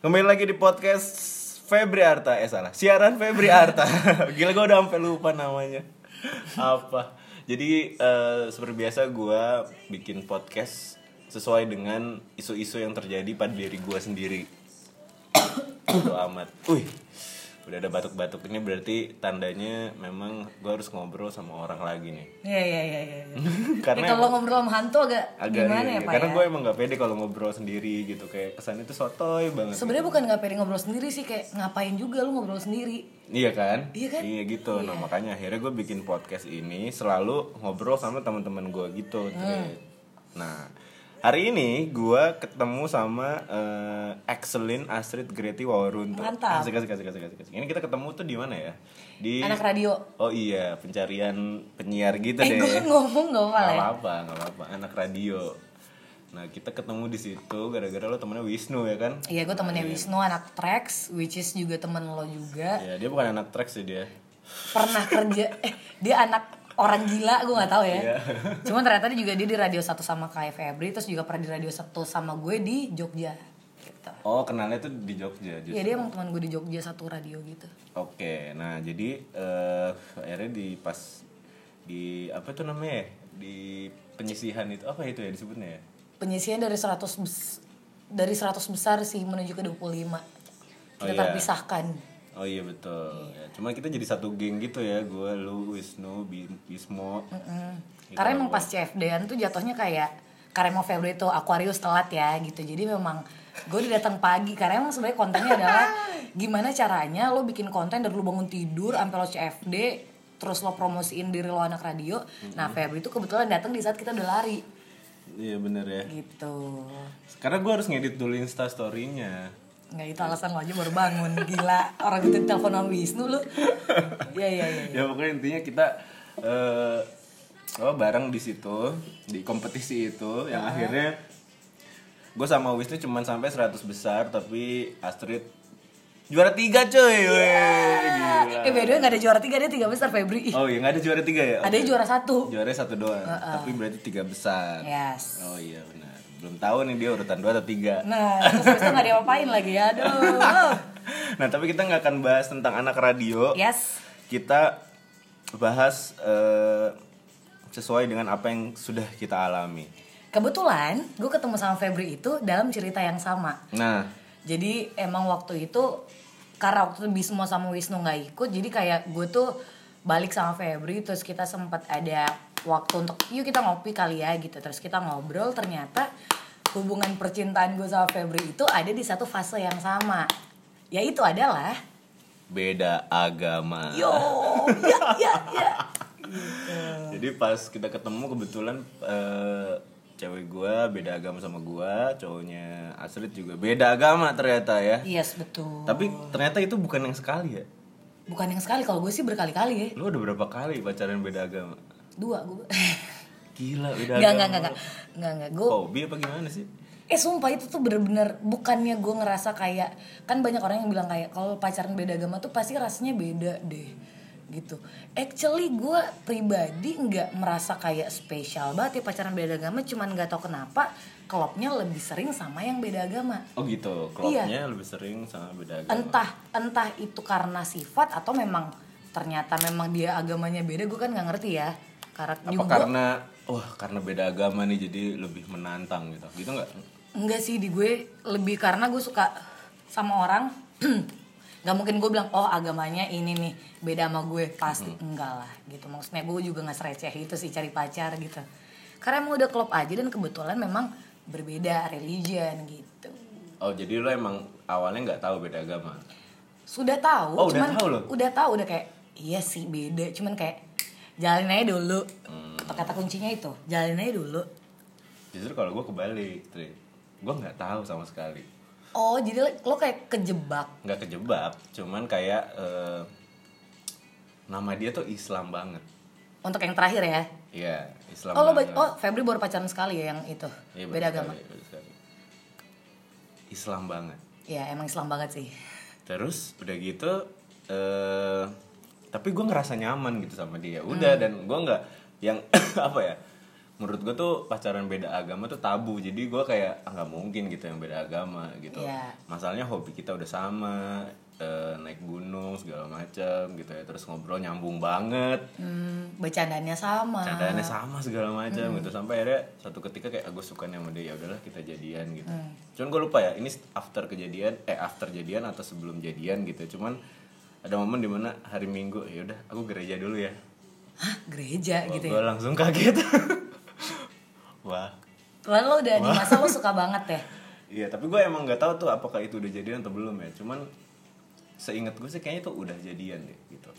Kembali lagi di podcast Febri Arta. Eh salah, siaran Febri Arta. Gila gue udah sampai lupa namanya. Apa? Jadi eh, seperti biasa gue bikin podcast Sesuai dengan isu-isu yang terjadi pada diri gue sendiri. Itu amat. Wih Udah ada batuk-batuk ini berarti tandanya memang gue harus ngobrol sama orang lagi nih Iya iya iya iya. Karena Ya, kalau ngobrol sama hantu agak, agak gimana iya, ya Pak Karena ya? gue emang gak pede kalau ngobrol sendiri gitu Kayak kesannya tuh sotoy banget Sebenarnya bukan nggak pede ngobrol sendiri sih kayak ngapain juga lu ngobrol sendiri. Iya kan? Iya kan? gitu. Nah makanya akhirnya gue bikin podcast ini selalu ngobrol sama teman-teman gue gitu. Hmm. Nah hari ini gue ketemu sama eh, Excelin Astrid Greti Wawarunto. Mantap. Asik, asik, asik, asik, asik, asik. Ini kita ketemu tuh di mana ya? Di Anak radio. Oh iya pencarian penyiar gitu Eh deh. gue ngomong gak apa Gak ya? apa-apa, gak apa-apa. Anak radio. Nah kita ketemu di situ gara-gara lo temennya Wisnu ya kan? Iya gue temennya Wisnu anak Trax, which is juga temen lo juga. Ya dia bukan anak track sih dia. Pernah kerja, eh dia anak orang gila gue nggak tahu ya. Iya. Cuman ternyata dia juga dia di radio satu sama Kai Febri, terus juga pernah di radio satu sama gue di Jogja. Gitu. Oh kenalnya tuh di Jogja justru. Iya dia emang teman gue di Jogja satu radio gitu. Oke, nah jadi eh akhirnya di pas di apa tuh namanya ya? Di penyisihan itu apa itu ya disebutnya ya? Penyisian dari 100 bes- dari 100 besar sih menuju ke 25. Kita Oh, iya. terpisahkan. Oh iya betul. Ya, cuma kita jadi satu geng gitu ya, gue, lu, Wisnu, Bi- Bismo. Gitu Karena lah emang pas CFD-an tuh jatuhnya kayak Karemo Februari tuh Aquarius telat ya gitu. Jadi memang gue udah datang pagi karena emang sebenarnya kontennya adalah gimana caranya lo bikin konten dari lo bangun tidur sampai lo CFD terus lo promosiin diri lo anak radio. Nah, Febri itu kebetulan datang di saat kita udah lari Iya bener ya. gitu. Karena gue harus ngedit dulu Insta story-nya. Nggak itu alasan lo aja baru bangun. Gila Orang itu telepon sama Wisnu lu. Iya iya iya ya pokoknya intinya kita eh oh, bareng di situ di kompetisi itu yang akhirnya gue sama Wisnu cuman sampai 100 besar tapi Astrid juara tiga cuy weh gila. Eh by the way gak ada juara tiga Dia tiga besar Febri. Oh iya nggak ada juara tiga ya? Ada yang juara satu. Juara satu doang tapi berarti tiga besar. Yes. Oh iya benar belum tahu nih dia urutan dua atau tiga Nah, terus habis itu gak diapain lagi ya, aduh. nah tapi kita nggak akan bahas tentang anak radio Yes. kita bahas eh, sesuai dengan apa yang sudah kita alami. Kebetulan gue ketemu sama Febri itu dalam cerita yang sama. Nah, Jadi emang waktu itu karena waktu itu Bismo sama Wisnu nggak ikut, jadi kayak gue tuh balik sama Febri terus kita sempat ada waktu untuk yuk kita ngopi kali ya gitu terus kita ngobrol ternyata hubungan percintaan gue sama Febri itu ada di satu fase yang sama yaitu adalah beda agama. yo ya ya ya Jadi pas kita ketemu kebetulan eh, cewek gua beda agama sama gua, cowoknya Astrid juga beda agama ternyata ya. yes betul Tapi ternyata itu bukan yang sekali ya. bukan yang sekali kalau gue sih berkali-kali ya Lu udah berapa kali pacaran beda agama? Dua gue Gila beda nggak nggak nggak nggak. nggak. Gue Hobi apa gimana sih? eh sumpah itu tuh bener-bener bukannya gue ngerasa kayak kan banyak orang yang bilang kayak kalau pacaran beda agama tuh pasti rasanya beda deh gitu. Actually gue pribadi nggak merasa kayak spesial banget ya pacaran beda agama cuman nggak tahu kenapa klubnya lebih sering sama yang beda agama. Oh gitu, klubnya lebih sering sama beda agama. entah entah itu karena sifat atau memang ternyata memang dia agamanya beda gue kan nggak ngerti ya karena Apa juga karena wah karena beda agama nih jadi lebih menantang gitu. Gitu nggak? Enggak sih di gue lebih karena gue suka sama orang nggak mungkin gue bilang oh agamanya ini nih beda sama gue pasti enggak lah gitu maksudnya gue juga nggak sereceh itu sih cari pacar gitu karena emang udah klop aja dan kebetulan memang berbeda religion gitu Oh jadi lo emang awalnya nggak tahu beda agama? sudah tahu Oh, udah cuman tahu loh? udah tahu udah kayak iya sih beda cuman kayak jalanin aja dulu Hmm. kata kuncinya itu jalanin aja dulu Justru kalau gue kebalik, Tri. Gue nggak tahu sama sekali. oh jadi lo kayak kejebak Nggak kejebak, cuman kayak eh, nama dia tuh Islam banget. untuk yang terakhir ya Iya, Islam Oh banget. ba- oh Febri baru pacaran sekali ya yang itu Iya, beda agama. sekali, sekali. Islam banget. Ya emang Islam banget sih. Terus udah gitu, eh tapi gue ngerasa nyaman gitu sama dia. Udah Hmm. dan gue nggak yang apa ya? menurut gue tuh pacaran beda agama tuh tabu jadi gue kayak ah, nggak mungkin gitu yang beda agama gitu Iya. masalahnya hobi kita udah sama eh, naik gunung segala macam gitu ya terus ngobrol nyambung banget Hmm, bercandanya sama. candaannya sama segala macam gitu sampai akhirnya satu ketika kayak aku suka sama dia ya udahlah kita jadian gitu cuman gue lupa ya ini after kejadian eh after jadian atau sebelum jadian gitu cuman ada momen di mana hari minggu ya udah aku gereja dulu ya Hah, gereja gitu gue ya. langsung kaget wah Lalu lo udah di masa lo suka banget ya. iya tapi gue emang nggak tahu tuh apakah itu udah jadian atau belum ya cuman seingat gue sih kayaknya itu udah jadian deh gitu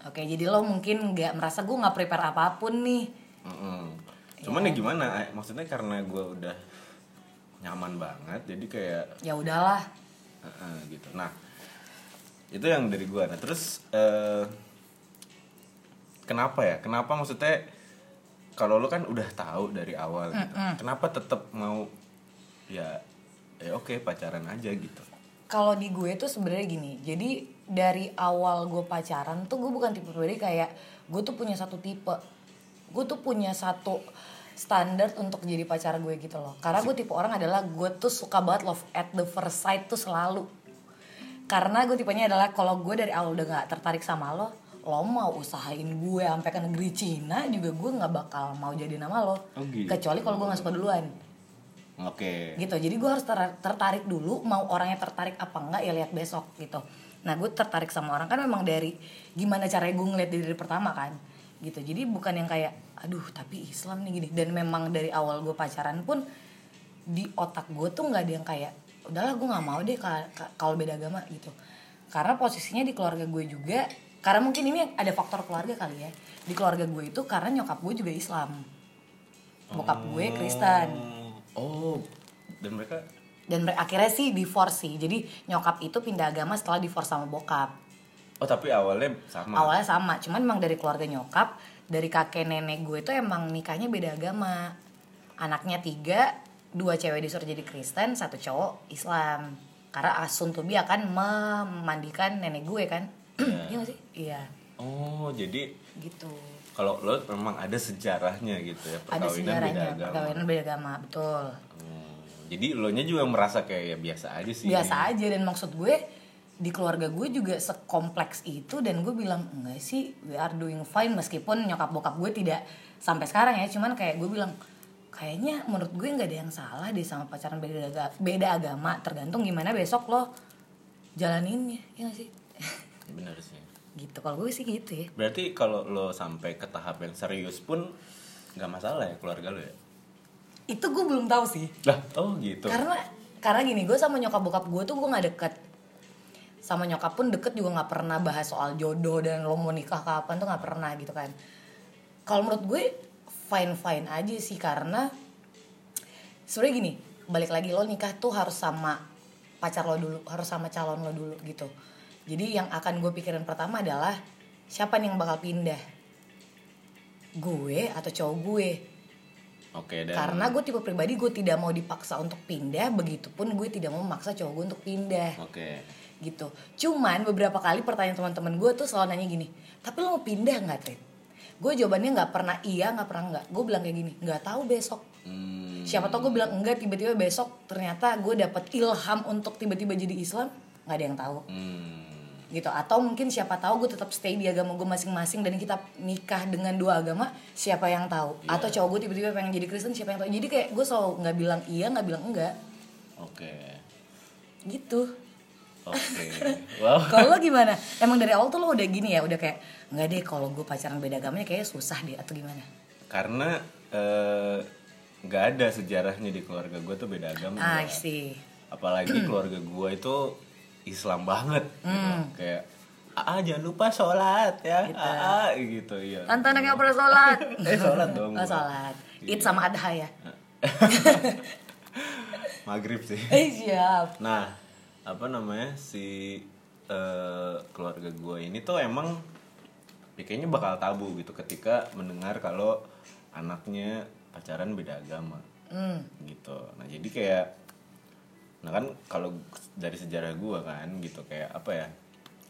Oke, jadi lo mungkin nggak merasa gue nggak prepare apa pun nih. Mm-mm. Cuman ya gimana? eh, Maksudnya karena gue udah nyaman banget, jadi kayak Ya udahlah. eh-eh, gitu. Nah, itu yang dari gue. Nah, terus eh, kenapa ya? Kenapa maksudnya kalau lo kan udah tahu dari awal gitu, kenapa tetap mau ya ya oke pacaran aja gitu? Kalau di gue tuh sebenarnya gini. Jadi dari awal gue pacaran tuh gue bukan tipe pribadi kayak gue tuh punya satu tipe. Gue tuh punya satu standar untuk jadi pacar gue gitu loh. Karena gue tipe orang adalah gue tuh suka banget love at the first sight tuh selalu. Karena gue tipenya adalah kalau gue dari awal udah gak tertarik sama lo, lo mau usahain gue sampai ke negeri Cina juga gue nggak bakal mau jadi nama lo. Oh, gitu. Kecuali kalau gue gak suka duluan Oke. gitu jadi gue harus ter- tertarik dulu mau orangnya tertarik apa enggak ya lihat besok gitu nah gue tertarik sama orang kan memang dari gimana caranya gue ngeliat dari pertama kan gitu jadi bukan yang kayak aduh tapi Islam nih gini dan memang dari awal gue pacaran pun di otak gue tuh nggak ada yang kayak udahlah gue nggak mau deh ka- ka- kalau beda agama gitu. Karena posisinya di keluarga gue juga karena mungkin ini ada faktor keluarga kali ya. Di keluarga gue itu karena nyokap gue juga Islam. Bokap gue Kristen. Oh, dan mereka? Dan mer- akhirnya sih divorce sih. Jadi nyokap itu pindah agama setelah divorce sama bokap. Oh tapi awalnya sama. awalnya sama cuman emang dari keluarga nyokap dari kakek nenek gue itu emang nikahnya beda agama. Anaknya tiga dua cewek disuruh jadi Kristen satu cowok Islam. Karena Asun Tubi akan memandikan nenek gue kan. Iya. Gak sih? Iya. Oh jadi gitu. kalau lo memang ada sejarahnya gitu ya ada perkawinan beda sejarahnya agama. perkawinan beda agama betul. Hmm, jadi lo nya juga merasa kayak ya biasa aja sih. biasa aja dan maksud gue di keluarga gue juga sekompleks itu dan gue bilang enggak sih we are doing fine meskipun nyokap bokap gue tidak sampai sekarang ya. Cuman kayak gue bilang kayaknya menurut gue nggak ada yang salah deh sama pacaran beda aga- beda agama tergantung gimana besok lo jalaninnya ya gak sih Bener sih. gitu kalau gue sih gitu ya Berarti kalau lo sampai ke tahap yang serius pun nggak masalah ya keluarga lo ya? itu gue belum tahu sih Lah, oh gitu. karena karena gini gue sama nyokap bokap gue tuh gue nggak deket sama nyokap pun deket juga nggak pernah bahas soal jodoh dan lo mau nikah kapan tuh nggak pernah gitu kan kalau menurut gue fine fine aja sih karena sebenarnya gini balik lagi lo nikah tuh harus sama pacar lo dulu harus sama calon lo dulu gitu. Jadi yang akan gue pikirin pertama adalah siapa nih yang bakal pindah? Gue atau cowok gue? Oke dan karena gue tipe pribadi gue tidak mau dipaksa untuk pindah begitupun gue tidak mau memaksa cowok gue untuk pindah. Oke. gitu. Cuman beberapa kali pertanyaan teman-teman gue tuh selalu nanya gini tapi lo mau pindah nggak Trit gue jawabannya nggak pernah iya nggak pernah nggak. Gue bilang kayak gini nggak tahu besok. Hmm, siapa tau gue bilang enggak tiba-tiba besok. Ternyata gue dapat ilham untuk tiba-tiba jadi Islam nggak ada yang tahu. Hmm, gitu. Atau mungkin siapa tahu gue tetap stay di agama gue masing-masing dan kita nikah dengan dua agama siapa yang tahu? Iya. atau cowok gue tiba-tiba pengen jadi Kristen siapa yang tahu? Jadi kayak gue selalu nggak bilang iya nggak bilang enggak. Oke. gitu. Oke. Wow. kalau lo gimana? Emang dari awal tuh lo udah gini ya? Udah kayak nggak deh kalau gue pacaran beda agamanya kayaknya susah deh atau gimana? Karena eh, nggak ada sejarahnya di keluarga gue tuh beda agama. ah sih apalagi keluarga gue itu Islam banget gitu. Hmm. kayak ah jangan lupa sholat ya ah gitu iya. Tante anaknya pernah sholat. Eh sholat dong oh, sholat. Id sama adha ya? Maghrib sih. Eh siap. Nah apa namanya si eh, keluarga gue ini tuh emang ya kayaknya bakal tabu gitu ketika mendengar kalau anaknya pacaran beda agama. Hmm. gitu. Nah jadi kayak nah kan kalau dari sejarah gua kan gitu kayak apa ya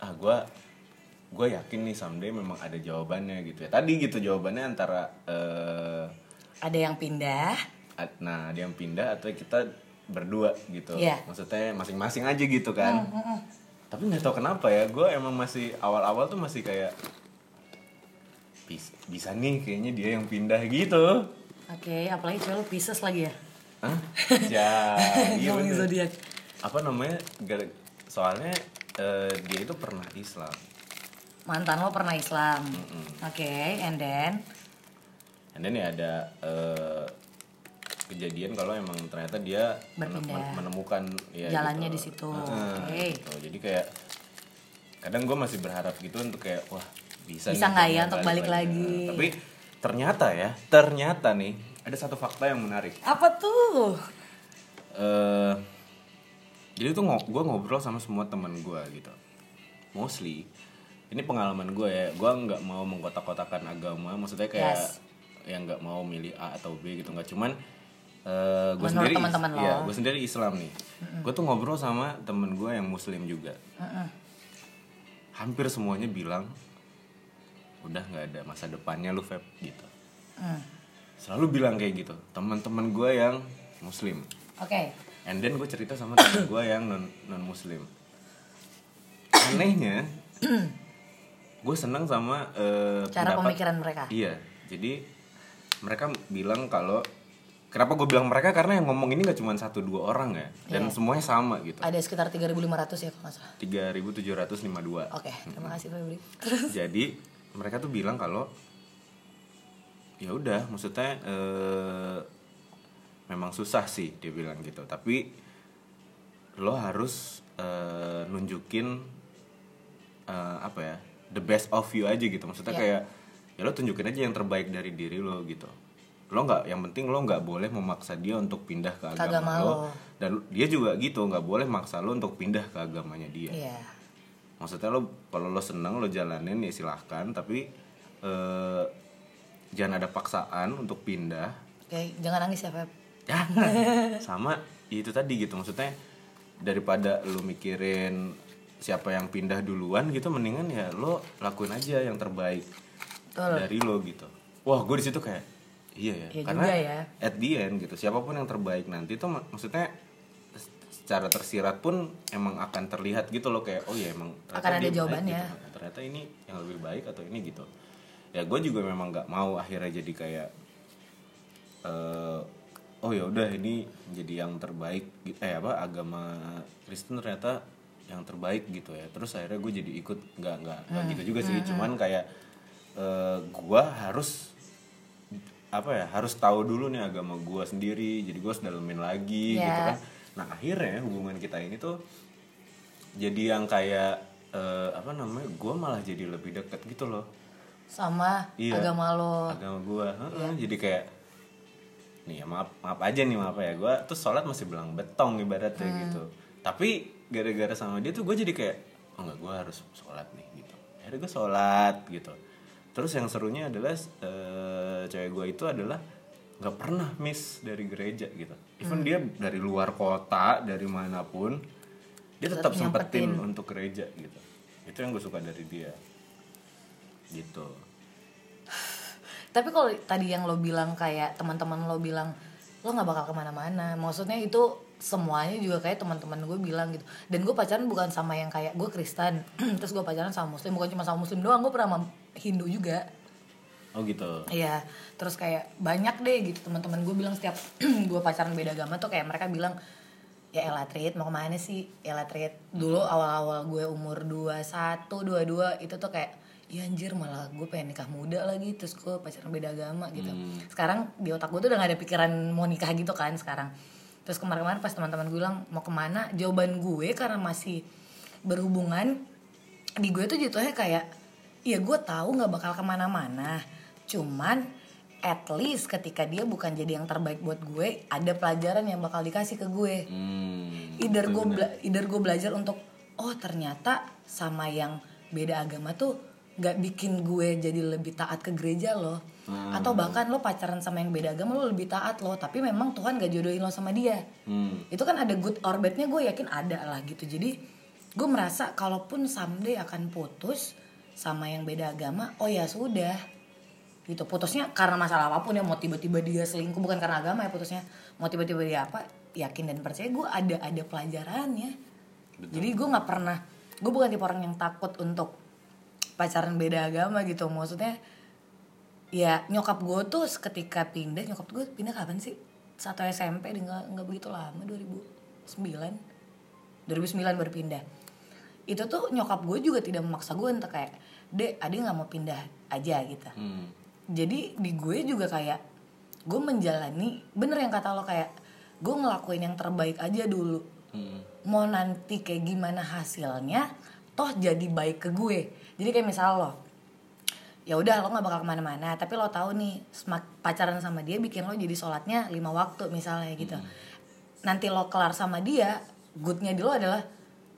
ah gua gue yakin nih someday memang ada jawabannya gitu ya. Tadi gitu jawabannya antara eh, ada yang pindah. nah dia yang pindah atau kita berdua gitu. Iya. maksudnya masing-masing aja gitu kan. Tapi nggak tahu kenapa ya gue emang masih awal-awal tuh masih kayak bisa, bisa nih kayaknya dia yang pindah gitu oke apalagi cewek lu Pisces lagi ya Hah? ya iya zodiak apa namanya soalnya eh, dia itu pernah Islam mantan lo pernah Islam oke and then and then ya ada eh, kejadian kalau emang ternyata dia Berpindah. men- menemukan ya Jalannya gitu. di situ. Oke. gitu. jadi kayak kadang gue masih berharap gitu untuk kayak wah bisa Bisa nggak ya untuk balik lagi? tapi ternyata ya ternyata nih ada satu fakta yang menarik. Apa tuh? Eh jadi tuh gue ngobrol sama semua teman gue gitu. Mostly ini pengalaman gue ya gue nggak mau mengkotak-kotakan agama maksudnya kayak Yes. yang nggak mau milih A atau B gitu nggak. Cuman eh gue sendiri teman-teman lo. iya, gue sendiri Islam nih. Gue tuh ngobrol sama temen gue yang Muslim juga. Hampir semuanya bilang udah nggak ada masa depannya lu Feb gitu Hmm. selalu bilang kayak gitu teman-teman gue yang Muslim oke And then gue cerita sama temen gue yang non non muslim. Anehnya, gue senang sama eh, cara pendapat- pemikiran mereka Iya, jadi mereka bilang kalau kenapa gue bilang mereka karena yang ngomong ini gak cuma satu dua orang ya, dan Iya. semuanya sama gitu. ada sekitar 3.500 ya kalau nggak salah 3.752. oke terima kasih Febri terus Jadi mereka tuh bilang kalau ya udah, maksudnya eh, memang susah sih dia bilang gitu. Tapi lo harus eh, nunjukin eh, apa ya the best of you aja gitu. Maksudnya Iya. kayak ya lo tunjukin aja yang terbaik dari diri lo gitu. Lo nggak, yang penting lo nggak boleh memaksa dia untuk pindah ke agama, agama lo. lo. Dan dia juga gitu nggak boleh maksa lo untuk pindah ke agamanya dia iya maksudnya lo kalau lo seneng lo jalanin ya silahkan. Tapi eh, jangan ada paksaan untuk pindah. Oke jangan nangis ya Feb. Jangan sama. Ya itu tadi gitu maksudnya daripada lo mikirin siapa yang pindah duluan gitu mendingan ya lo lakuin aja yang terbaik Betul. dari lo gitu. Wah gue di situ kayak iya ya. Iya karena juga ya. at the end gitu siapa pun yang terbaik nanti tuh mak- maksudnya secara tersirat pun emang akan terlihat gitu loh kayak oh ya emang ternyata Akan ada baik jawabannya. gitu. ternyata ini yang lebih baik atau ini gitu ya gue juga memang nggak mau akhirnya jadi kayak eh oh ya udah ini jadi yang terbaik eh apa agama Kristen ternyata yang terbaik gitu ya terus akhirnya gue jadi ikut nggak nggak Hmm. gitu juga sih cuman kayak eh gue harus apa ya harus tahu dulu nih agama gue sendiri jadi gue harus dalemin lagi Iya. gitu kan nah akhirnya hubungan kita ini tuh jadi yang kayak eh, apa namanya gue malah jadi lebih deket gitu loh. Sama Iya. agama lo. agama gue Iya. jadi kayak nih ya maaf maaf aja nih maaf ya. Gue tuh sholat masih belang betong ibaratnya Hmm. gitu. Tapi gara-gara sama dia tuh gue jadi kayak oh enggak gue harus sholat nih gitu. Akhirnya gue sholat gitu. Terus yang serunya adalah eh, cewek gue itu adalah nggak pernah miss dari gereja gitu Hmm. even dia dari luar kota dari mana pun dia tetap Tetap sempetin nyempetin. untuk gereja gitu itu yang gue suka dari dia gitu Tapi kalau tadi yang lo bilang kayak teman-teman lo bilang lo nggak bakal ke mana-mana, maksudnya itu semuanya juga kayak teman-teman gue bilang gitu. Dan gue pacaran bukan sama yang kayak gue Kristen, terus gue pacaran sama Muslim, bukan cuma sama Muslim doang, gue pernah sama Hindu juga. Oh gitu. Iya, terus kayak banyak deh gitu teman-teman gue bilang setiap gue pacaran beda agama tuh kayak mereka bilang ya Ella Trit mau ke mana sih? Ella Trit. Dulu awal-awal gue umur 21, 22 itu tuh kayak ya anjir malah gue pengen nikah muda lagi terus gue pacaran beda agama gitu. Sekarang di otak gue tuh udah gak ada pikiran mau nikah gitu kan sekarang. Terus kemarin-kemarin pas teman-teman gue bilang mau ke mana? Jawaban gue karena masih berhubungan di gue tuh jatuhnya kayak ya gue tahu nggak bakal ke mana-mana cuman at least ketika dia bukan jadi yang terbaik buat gue ada pelajaran yang bakal dikasih ke gue. Hmm, either gue bela- either gue belajar untuk oh ternyata sama yang beda agama tuh nggak bikin gue jadi lebih taat ke gereja loh. Hmm. atau bahkan lo pacaran sama yang beda agama lo lebih taat loh. Tapi memang Tuhan gak jodohin lo sama dia. Hmm. itu kan ada good or badnya gue yakin ada lah gitu. Jadi gue merasa kalaupun someday akan putus sama yang beda agama oh ya sudah gitu. Putusnya karena masalah apa pun ya mau tiba-tiba dia selingkuh bukan karena agama ya putusnya. Mau tiba-tiba dia apa yakin dan percaya gue ada ada pelajarannya. Jadi gue nggak pernah gue bukan tipe orang yang takut untuk pacaran beda agama gitu. Maksudnya ya nyokap gue tuh ketika pindah nyokap gue pindah kapan sih? Satu SMP nggak nggak begitu lama 2009 2009 baru pindah. Itu tuh nyokap gue juga tidak memaksa gue untuk kayak dek adik nggak mau pindah aja gitu. Hmm. Jadi di gue juga kayak gue menjalani bener yang kata lo kayak gue ngelakuin yang terbaik aja dulu Hmm. mau nanti kayak gimana hasilnya toh jadi baik ke gue jadi kayak misal lo ya udah lo nggak bakal ke mana-mana tapi lo tahu nih pacaran sama dia bikin lo jadi sholatnya lima waktu misalnya gitu nanti lo kelar sama dia goodnya di lo adalah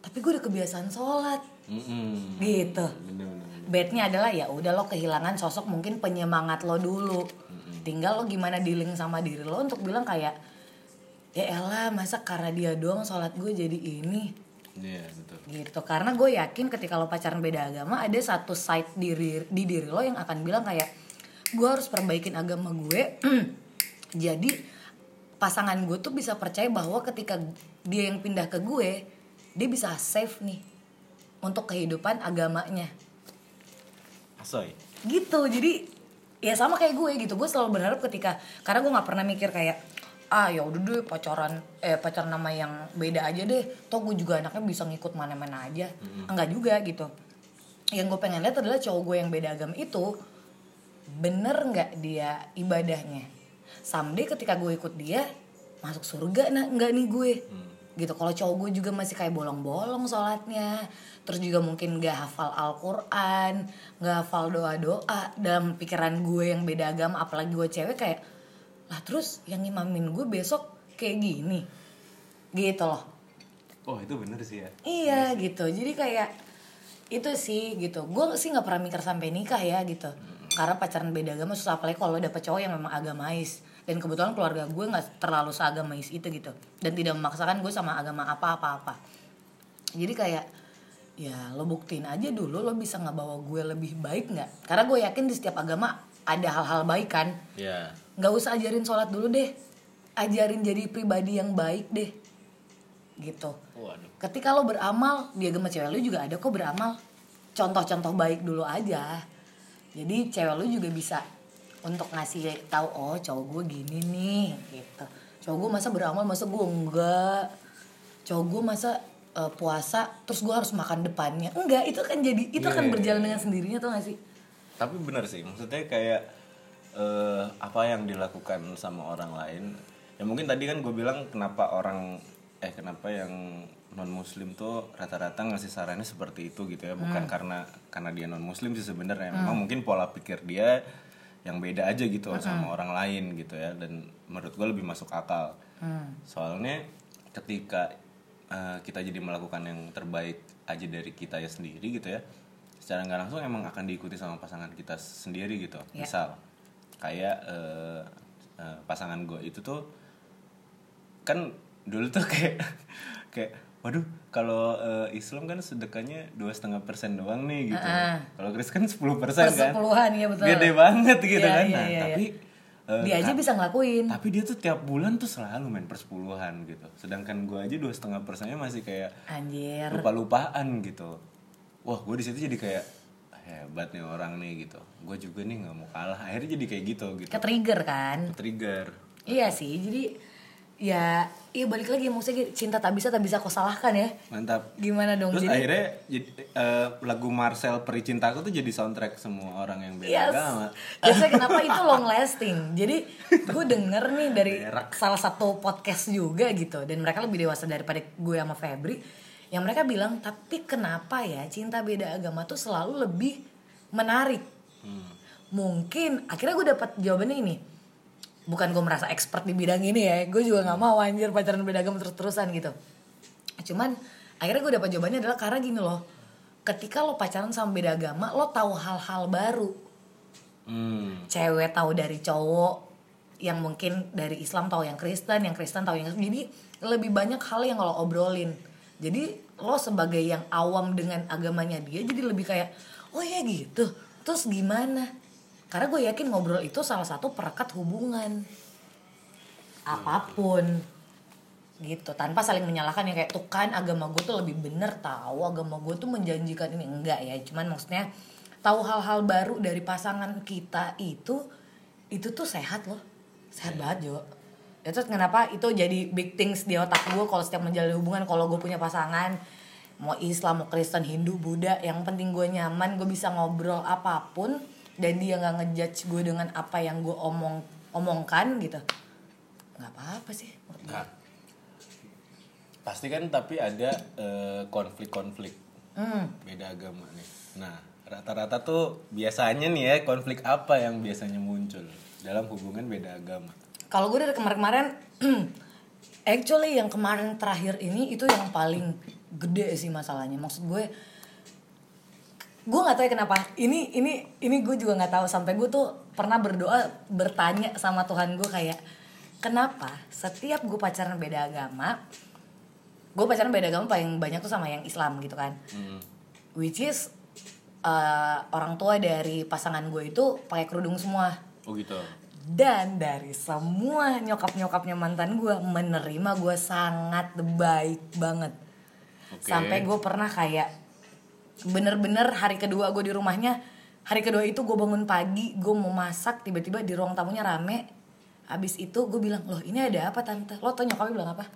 tapi gue udah kebiasaan sholat Mm-mm. gitu Bener-bener. Bednya adalah ya udah lo kehilangan sosok mungkin penyemangat lo dulu. Tinggal lo gimana dealing sama diri lo untuk bilang kayak ya elah masa karena dia doang sholat gue jadi ini? Iya betul. gitu. Karena gue yakin ketika lo pacaran beda agama ada satu side diri di diri lo yang akan bilang kayak gue harus perbaikin agama gue. Jadi pasangan gue tuh bisa percaya bahwa ketika dia yang pindah ke gue dia bisa save nih untuk kehidupan agamanya Asoy. gitu jadi ya sama kayak gue gitu. Gue selalu berharap ketika karena gue nggak pernah mikir kayak ah ya udah deh pacaran eh pacaran nama yang beda aja deh. Toh gue juga anaknya bisa ngikut mana-mana aja. Enggak juga gitu. Yang gue pengen lihat adalah cowok gue yang beda agama itu bener nggak dia ibadahnya? Someday ketika gue ikut dia masuk surga nah nggak nih gue. Gitu kalau cowok gue juga masih kayak bolong-bolong sholatnya terus juga mungkin nggak hafal Al-Quran nggak hafal doa-doa dalam pikiran gue yang beda agama apalagi gue cewek kayak lah terus yang imamin gue besok kayak gini gitu loh Oh itu bener sih ya. Iya gitu. Jadi kayak itu sih gitu. Gue sih nggak pernah mikir sampai nikah ya gitu. Karena pacaran beda agama susah apalagi kalau dapet cowok yang memang agamais. Dan kebetulan keluarga gue nggak terlalu seagamais itu gitu. Dan tidak memaksakan gue sama agama apa-apa-apa. Jadi kayak ya lo buktiin aja dulu lo bisa nggak bawa gue lebih baik nggak? Karena gue yakin di setiap agama ada hal-hal baik kan. Iya. Nggak usah ajarin sholat dulu deh. Ajarin jadi pribadi yang baik deh. Gitu Waduh. ketika lo beramal di agama cewek lo juga ada kok beramal contoh-contoh baik dulu aja jadi cewek lo juga bisa untuk ngasih tahu oh cowok gue gini nih gitu cowok gue masa beramal masa gue enggak cowok gue masa eh, puasa terus gue harus makan depannya enggak itu kan jadi itu akan Iya. berjalan dengan sendirinya tuh gak sih Tapi bener sih, maksudnya kayak eh, apa yang dilakukan sama orang lain. Ya mungkin tadi kan gue bilang kenapa orang eh kenapa yang non muslim tuh rata-rata ngasih sarannya seperti itu gitu ya, bukan karena karena dia non muslim sih sebenarnya. Memang mungkin pola pikir dia yang beda aja gitu sama orang lain gitu ya dan menurut gue lebih masuk akal. Soalnya ketika eh, kita jadi melakukan yang terbaik aja dari kita ya sendiri gitu ya secara nggak langsung emang akan diikuti sama pasangan kita sendiri gitu Ya. misal kayak eh, eh, pasangan gue itu tuh kan dulu tuh kayak kayak waduh kalau eh, Islam kan sedekahnya dua setengah persen doang nih gitu Ah. kalau Kristen kan 10% persen kan Persepuluhan, iya betul. gede banget gitu Iya, kan iya, nah iya, iya. tapi eh, dia aja bisa ngelakuin. Tapi dia tuh tiap bulan tuh selalu main persepuluhan gitu. Sedangkan gue aja dua setengah persennya masih kayak anjir. lupa-lupaan gitu. Wah gue di situ jadi kayak hebat nih orang nih gitu. Gue juga nih nggak mau kalah. Akhirnya jadi kayak gitu gitu. Ke trigger kan? Trigger. Iya sih, jadi ya iya balik lagi maksudnya cinta tak bisa tak bisa kau salahkan ya. mantap Gimana dong? terus jadi akhirnya jadi, eh, lagu Marcel Peri Cintaku tuh jadi soundtrack semua orang yang beda Yes. agama Biasanya kenapa itu long lasting. Jadi gue denger nih dari Berak. salah satu podcast juga gitu dan mereka lebih dewasa daripada gue sama Febri. Yang mereka bilang, tapi kenapa ya cinta beda agama tuh selalu lebih menarik? Mungkin akhirnya gue dapat jawabannya ini. Bukan gue merasa expert di bidang ini ya, gue juga nggak mau anjir pacaran beda agama terus-terusan gitu. Cuman akhirnya gue dapat jawabannya adalah karena gini loh. Ketika lo pacaran sama beda agama, lo tahu hal-hal baru hmm. cewek tahu dari cowok yang mungkin dari Islam tahu yang Kristen, yang Kristen tahu yang jadi lebih banyak hal yang lo obrolin. Jadi lo sebagai yang awam dengan agamanya dia jadi lebih kayak oh ya gitu. Terus gimana? Karena gue yakin ngobrol itu salah satu perekat hubungan. Apa pun. Gitu. Tanpa saling menyalahkan ya kayak tuh kan agama gue tuh lebih bener tahu agama gue tuh menjanjikan ini. Enggak ya. Cuman maksudnya tahu hal-hal baru dari pasangan kita itu itu tuh sehat loh. Sehat banget Jo. Ya terus kenapa itu jadi big things di otak gue kalau setiap menjalin hubungan? Kalau gue punya pasangan mau Islam mau Kristen Hindu Buddha yang penting gue nyaman gue bisa ngobrol apa pun dan dia nggak ngejudge gue dengan apa yang gue omong omongkan gitu nggak apa-apa sih. Nah, pasti kan tapi ada eh, konflik-konflik Hmm. beda agama nih. Nah, rata-rata tuh biasanya nih ya konflik apa yang biasanya muncul dalam hubungan beda agama? Kalau gue dari kemarin-kemarin, actually yang kemarin terakhir ini itu yang paling gede sih masalahnya. Maksud gue, gue nggak tahu ya kenapa. Ini ini ini gue juga nggak tahu sampai gue tuh pernah berdoa bertanya sama Tuhan gue kayak kenapa setiap gue pacaran beda agama, gue pacaran beda agama paling banyak tuh sama yang Islam gitu kan. Hmm. Which is uh, orang tua dari pasangan gue itu pakai kerudung semua Oh gitu. dan dari semua nyokap-nyokapnya mantan gue menerima gue sangat baik banget Oke. sampai gue pernah kayak bener-bener hari kedua gue di rumahnya hari kedua itu gue bangun pagi gue mau masak tiba-tiba di ruang tamunya rame. Abis itu gue bilang loh ini ada apa tante? Lo tau nyokapnya bilang apa?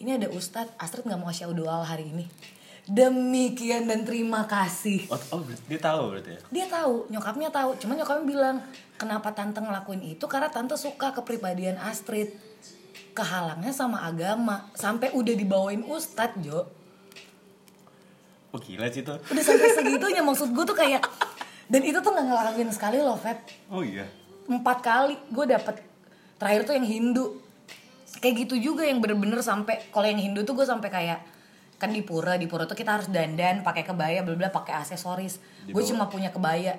Ini ada Ustadz Astrid nggak mau ngasih doa hari ini. Demikian dan terima kasih. Oh, oh dia tahu berarti ya? dia tahu nyokapnya tahu. Cuman nyokapnya bilang kenapa tante ngelakuin itu? Karena tante suka kepribadian Astrid. Kehalangnya sama agama. Sampai udah dibawain ustadz Jo Oh gila sih tuh. udah sampai segitunya maksud gue tuh kayak dan itu tuh nggak ngelakuin sekali loh Feb. Oh iya. empat kali gue dapet terakhir tuh yang Hindu. Kayak gitu juga yang bener-bener sampai kalau yang Hindu tuh gue sampai kayak kan di pura di pura tuh kita harus dandan pakai kebaya bla bla pakai aksesoris. Gue cuma punya kebaya.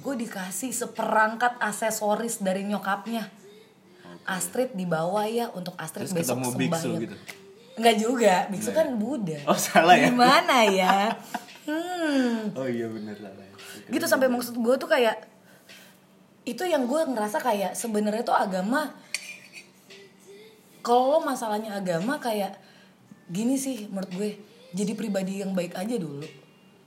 Gue dikasih seperangkat aksesoris dari nyokapnya. Astrid dibawa ya untuk Astrid Terus besok sembahyang. gitu? Enggak juga biksu kan Buddha Oh, salah ya? gimana ya? Hmm Oh iya bener salah ya. gitu sampai maksud gue tuh kayak itu yang gue ngerasa kayak sebenarnya tuh agama kalau masalahnya agama kayak gini sih menurut gue jadi pribadi yang baik aja dulu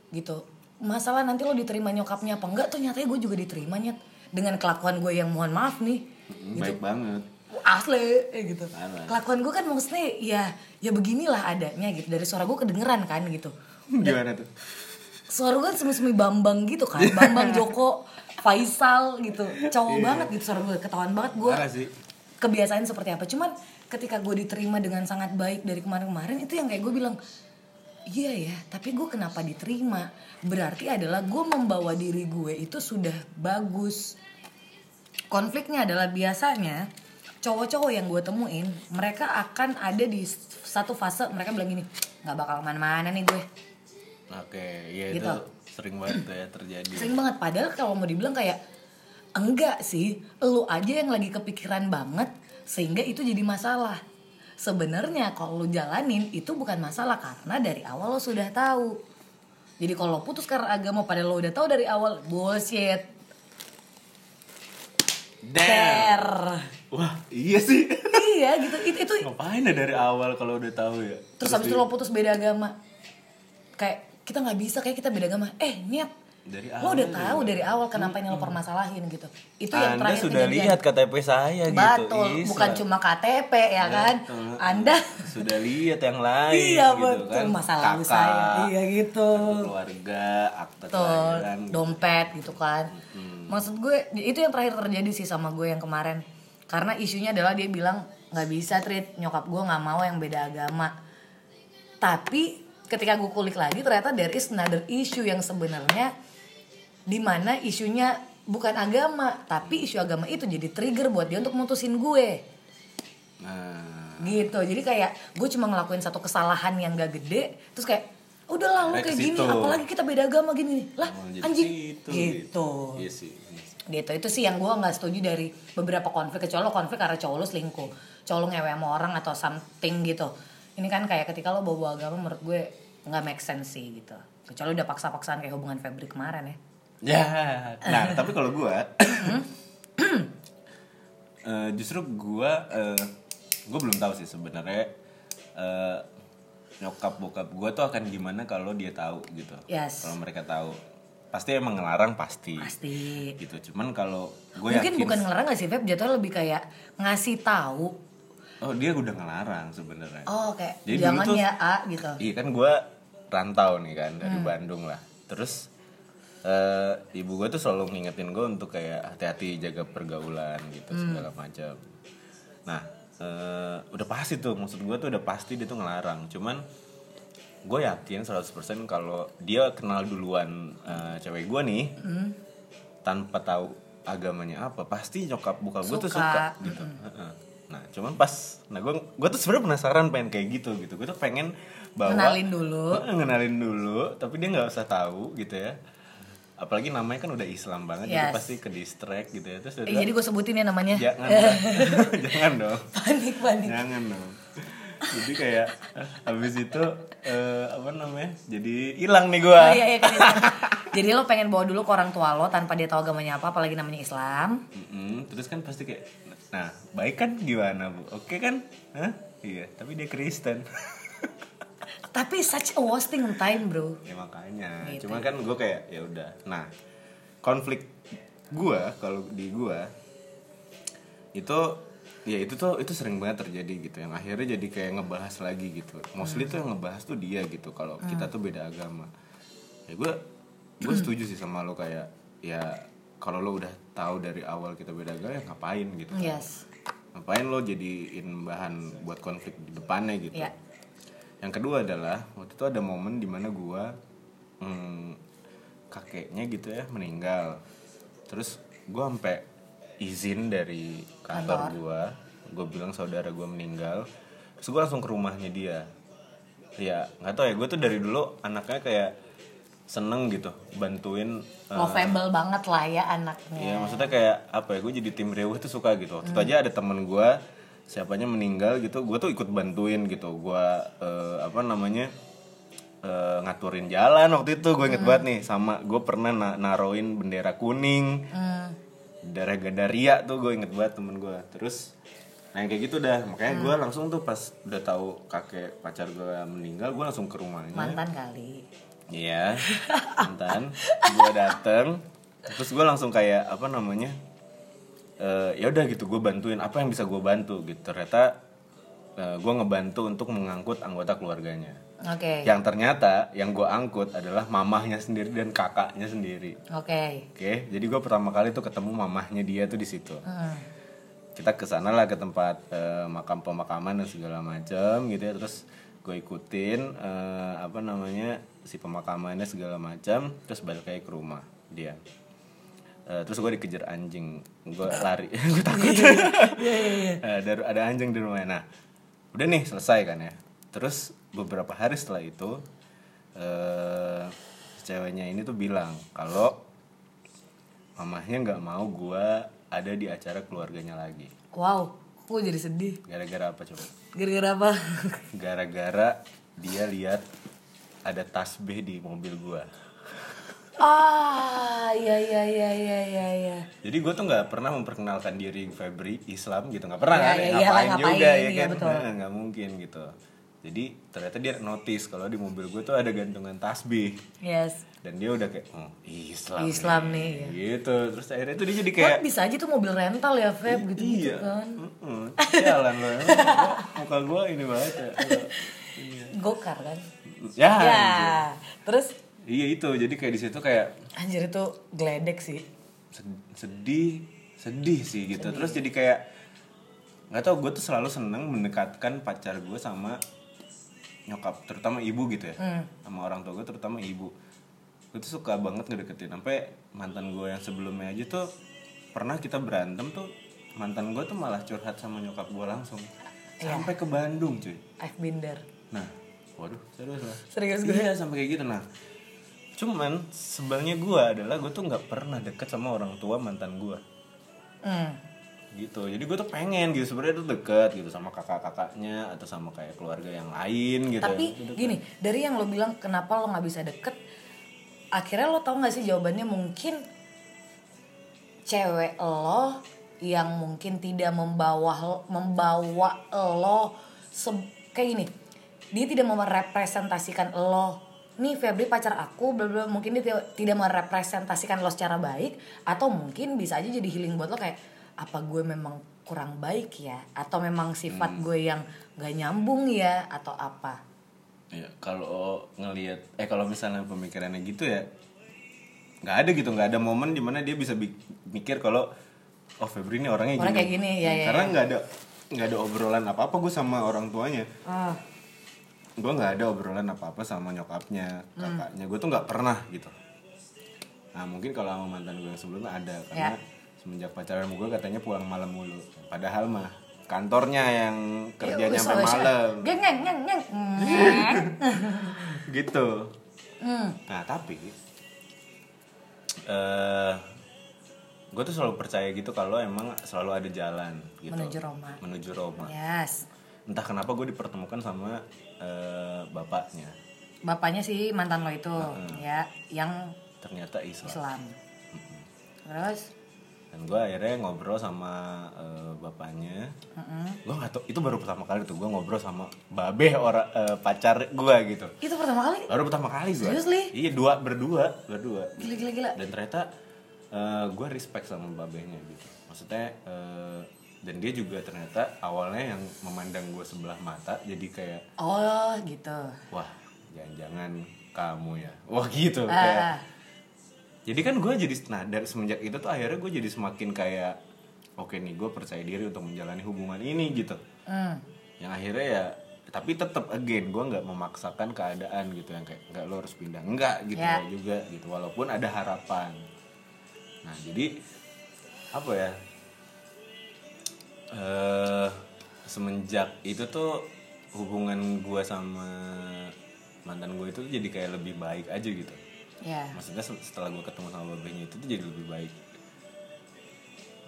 gitu. Masalah nanti lo diterima nyokapnya apa enggak tuh nyatanya gue juga diterima nyet. Dengan kelakuan gue yang mohon maaf nih. Hmm, Baik banget. Asli eh, gitu. Kelakuan gue kan maksudnya ya ya beginilah adanya gitu. Dari suara gue kedengeran kan gitu. Gimana tuh? suara gue semi-semi Bambang gitu kan. Bambang Joko Faisal gitu. Cowok banget gitu suara gue ketahuan banget gue kebiasaan seperti apa. Cuman ketika gue diterima dengan sangat baik dari kemarin-kemarin itu yang kayak gue bilang iya ya tapi gue kenapa diterima? Berarti adalah gue membawa diri gue itu sudah bagus. Konfliknya adalah biasanya cowok-cowok yang gue temuin mereka akan ada di satu fase mereka bilang gini nggak bakal ke mana-mana nih gue Oke, iya itu Gitu. sering banget ya terjadi. sering banget padahal kalau mau dibilang kayak enggak sih lu aja yang lagi kepikiran banget sehingga itu jadi masalah sebenarnya kalau lu jalanin itu bukan masalah karena dari awal lo sudah tahu jadi kalau putus karena agama padahal lo udah tahu dari awal bullshit Damn. Der. Wah, iya sih. iya gitu itu, itu Ngapain ya dari awal kalau udah tahu ya? terus habis itu lo putus beda agama kayak kita nggak bisa kayak kita beda agama eh niat Dari lo udah awal tahu dari awal kenapa yang lo permasalahin gitu itu yang Anda terakhir sudah kejadian. lihat KTP saya gitu. Betul, Isa. bukan cuma KTP ya kan. Betul. Anda sudah lihat yang lain iya gitu betul kan. masalah Kakak, saya. Iya gitu. keluarga, akta Betul, kelahiran. dompet gitu kan. Hmm. Maksud gue itu yang terakhir terjadi sih sama gue yang kemarin. Karena isunya adalah dia bilang nggak bisa treat nyokap gue nggak mau yang beda agama. Tapi ketika gue kulik lagi ternyata there is another issue yang sebenarnya di mana isunya bukan agama tapi isu agama itu jadi trigger buat dia untuk mutusin gue. Nah, gitu. Jadi kayak gue cuma ngelakuin satu kesalahan yang gak gede terus kayak udah lah lu kayak gini apalagi kita beda agama gini lah jadi anjing. situ, gitu. Iya sih. Gitu. Itu sih yang gue nggak setuju dari beberapa konflik kecuali lo konflik karena cowok lo selingkuh. Cowok lo ngewe sama orang atau something gitu. Ini kan kayak ketika lo bawa agama menurut gue nggak make sense sih gitu. Kecuali udah paksa-paksaan kayak hubungan Febri kemarin ya. Ya, nah tapi kalau gua, eh, justru gua, eh, gua belum tahu sih sebenarnya eh, nyokap bokap gua tuh akan gimana kalau dia tahu gitu. Yes. Kalau mereka tahu, pasti emang ngelarang pasti. Pasti. Gitu. Cuman kalau gue Mungkin yakin, bukan ngelarang gak sih Feb, jatuhnya lebih kayak ngasih tahu. oh dia udah ngelarang sebenarnya. Oh kayak Jadi jangan dulu tuh- ya A gitu. Iya kan gue rantau nih kan dari Hmm. Bandung lah. Terus eh, ibu gue tuh selalu ngingetin gue untuk kayak hati-hati jaga pergaulan gitu Hmm. segala macam. Nah eh, udah pasti tuh maksud gue tuh udah pasti dia tuh ngelarang. Cuman gue yakin 100% kalau dia kenal duluan eh, cewek gue nih Hmm. tanpa tahu agamanya apa pasti nyokap buka gue tuh Suka. gitu Heeh. nah cuman pas nah gue gue tuh sebenarnya penasaran pengen kayak gitu gitu gue tuh pengen bawa Kenalin dulu. Heeh, ngenalin dulu tapi dia nggak usah tahu gitu ya apalagi namanya kan udah Islam banget jadi Yes. pasti ke distract gitu ya terus Eh, jadi gue sebutin ya namanya. jangan jangan dong panik panik. jangan dong jadi kayak habis itu eh, apa namanya jadi hilang nih gue Oh, iya, iya, kan, iya. jadi lo pengen bawa dulu ke orang tua lo tanpa dia tahu agamanya apa, apalagi namanya Islam. Mm-mm, terus kan pasti kayak nah baik kan gimana bu oke kan Hah? iya tapi dia Kristen Tapi such a wasting time bro. ya makanya Gitu. cuman kan gue kayak ya udah nah konflik gue kalau di gue itu ya itu tuh itu sering banget terjadi gitu yang akhirnya jadi kayak ngebahas lagi gitu mostly tuh yang ngebahas tuh dia gitu kalau kita tuh beda agama ya gue gue setuju sih sama lo kayak ya kalau lo udah tahu dari awal kita beda agama ya ngapain gitu kan. Yes. ngapain lo jadiin bahan buat konflik di depannya gitu Iya. yang kedua adalah waktu itu ada momen di mana gua hmm, kakeknya gitu ya meninggal terus gua sampai izin dari kantor gua. Gue bilang saudara gua meninggal. Terus gua langsung ke rumahnya dia. Ya nggak tahu ya gue tuh dari dulu anaknya kayak seneng gitu bantuin eh, Lovable banget lah ya anaknya. Iya maksudnya kayak apa ya gue jadi tim reweh tuh suka gitu. Waktu itu aja ada temen gue siapanya meninggal gitu gue tuh ikut bantuin gitu. Gue eh, apa namanya eh, ngaturin jalan waktu itu gue inget banget nih sama gue pernah na- naroin bendera kuning. Hmm. Darah Gandaria tuh gue inget banget temen gue terus nah yang kayak gitu dah makanya gue langsung tuh pas udah tahu kakek pacar gue meninggal gue langsung ke rumahnya Mantan kali. Iya, mantan. gue dateng, terus gue langsung kayak apa namanya? eh ya udah gitu, gue bantuin apa yang bisa gue bantu gitu. Ternyata gue ngebantu untuk mengangkut anggota keluarganya. Oke. Yang ternyata yang gue angkut adalah mamahnya sendiri dan kakaknya sendiri. Oke. Oke, jadi gue pertama kali tuh ketemu mamahnya dia tuh di situ. Hmm. Kita ke sana lah ke tempat eh, makam pemakaman dan segala macam gitu ya. Terus gue ikutin eh, apa namanya si pemakamannya segala macam. Terus balik lagi ke rumah dia. Eh, terus gue dikejar anjing, gue lari, gue takut. Eh, ada ada anjing di rumahnya. Nah, udah nih selesai kan ya. Terus beberapa hari setelah itu, eh ceweknya ini tuh bilang kalau mamahnya nggak mau gue ada di acara keluarganya lagi. Wow. Gue jadi sedih. Gara-gara apa coba? Gara-gara apa? Gara-gara dia lihat ada tasbih di mobil gue. Ah, iya iya iya iya iya iya. Jadi gue tuh nggak pernah memperkenalkan diri Febri Islam gitu nggak pernah Ya, kan? ya, ngapain, iyalah, ngapain, juga ya iya, kan? Nah, nggak mungkin gitu. Jadi ternyata dia notice kalau di mobil gue tuh ada gantungan tasbih Yes. dan dia udah kayak oh Islam, Islam nih, ya. gitu terus akhirnya tuh dia jadi Kan kayak bisa aja tuh mobil rental ya Feb gitu gitu iya kan. Mm-mm. jalan loh muka gue ini banget ya Iya. Gokar kan. ya, Ya. Terus iya itu jadi kayak di situ kayak anjir itu geledek sih. sed- sedih sedih sih gitu terus jadi kayak nggak tau gue tuh selalu seneng mendekatkan pacar gue sama nyokap terutama ibu gitu ya Hmm. sama orang tua gue terutama ibu gue tuh suka banget ngedeketin sampai mantan gue yang sebelumnya aja tuh pernah kita berantem tuh mantan gue tuh malah curhat sama nyokap gue langsung Iya. sampai ke Bandung cuy I've been there. nah waduh serius lah Serius gue. iya sampai kayak gitu nah cuman sebenarnya gue adalah gue tuh nggak pernah deket sama orang tua mantan gue Hmm. gitu jadi gue tuh pengen gitu sebenarnya tuh deket gitu sama kakak-kakaknya atau sama kayak keluarga yang lain gitu Tapi Itu deket. gini, dari yang lo bilang kenapa lo nggak bisa deket, akhirnya lo tau gak sih jawabannya mungkin cewek lo yang mungkin tidak membawa membawa lo se- kayak gini dia tidak merepresentasikan lo nih Febri pacar aku bla mungkin dia tidak- merepresentasikan lo secara baik atau mungkin bisa aja jadi healing buat lo kayak apa gue memang kurang baik ya? Atau memang sifat gue yang gak nyambung ya? Atau apa? Ya, kalau ngelihat eh kalau misalnya pemikirannya gitu ya nggak ada gitu nggak ada momen di mana dia bisa bi- mikir kalau oh Febri ini orangnya Orang gini. kayak gini, ya, ya, karena ya. nggak ada nggak ada obrolan apa apa gue sama orang tuanya. Ah gue nggak ada obrolan apa apa sama nyokapnya Hmm. kakaknya gue tuh nggak pernah gitu nah mungkin kalau sama mantan gue yang sebelumnya ada karena Ya. semenjak pacaran gue katanya pulang malam mulu padahal mah kantornya yang kerjanya Ya, sampai wis, wis. malam Geng, geng, geng, geng. Ngeng. gitu Hmm. Nah tapi eh gue tuh selalu percaya gitu kalau emang selalu ada jalan gitu Menuju Roma. menuju Roma. Yes. Entah kenapa gue dipertemukan sama eh, bapaknya. Bapaknya sih mantan lo itu, ya, yang Ternyata Islam. Islam. Terus, Dan gue akhirnya ngobrol sama eh, bapaknya. Gue nggak tahu itu baru pertama kali tuh gue ngobrol sama babe orang eh, pacar gue gitu. itu pertama kali. Baru pertama kali gue. Seriously? Iya dua berdua berdua. Gila, gila, gila. dan ternyata gue respect sama babehnya gitu maksudnya eh, dan dia juga ternyata awalnya yang memandang gue sebelah mata jadi kayak Oh, gitu. wah jangan-jangan kamu ya wah gitu Ah. kayak jadi kan gue jadi nah dari semenjak itu tuh akhirnya gue jadi semakin kayak oke nih gue percaya diri untuk menjalani hubungan ini gitu Hmm. yang akhirnya ya tapi tetap again gue nggak memaksakan keadaan gitu yang kayak nggak lo harus pindah enggak gitu Ya. juga gitu walaupun ada harapan nah jadi apa ya eh semenjak itu tuh hubungan gue sama mantan gue itu jadi kayak lebih baik aja gitu Ya. maksudnya se- setelah gue ketemu sama babenya itu tuh jadi lebih baik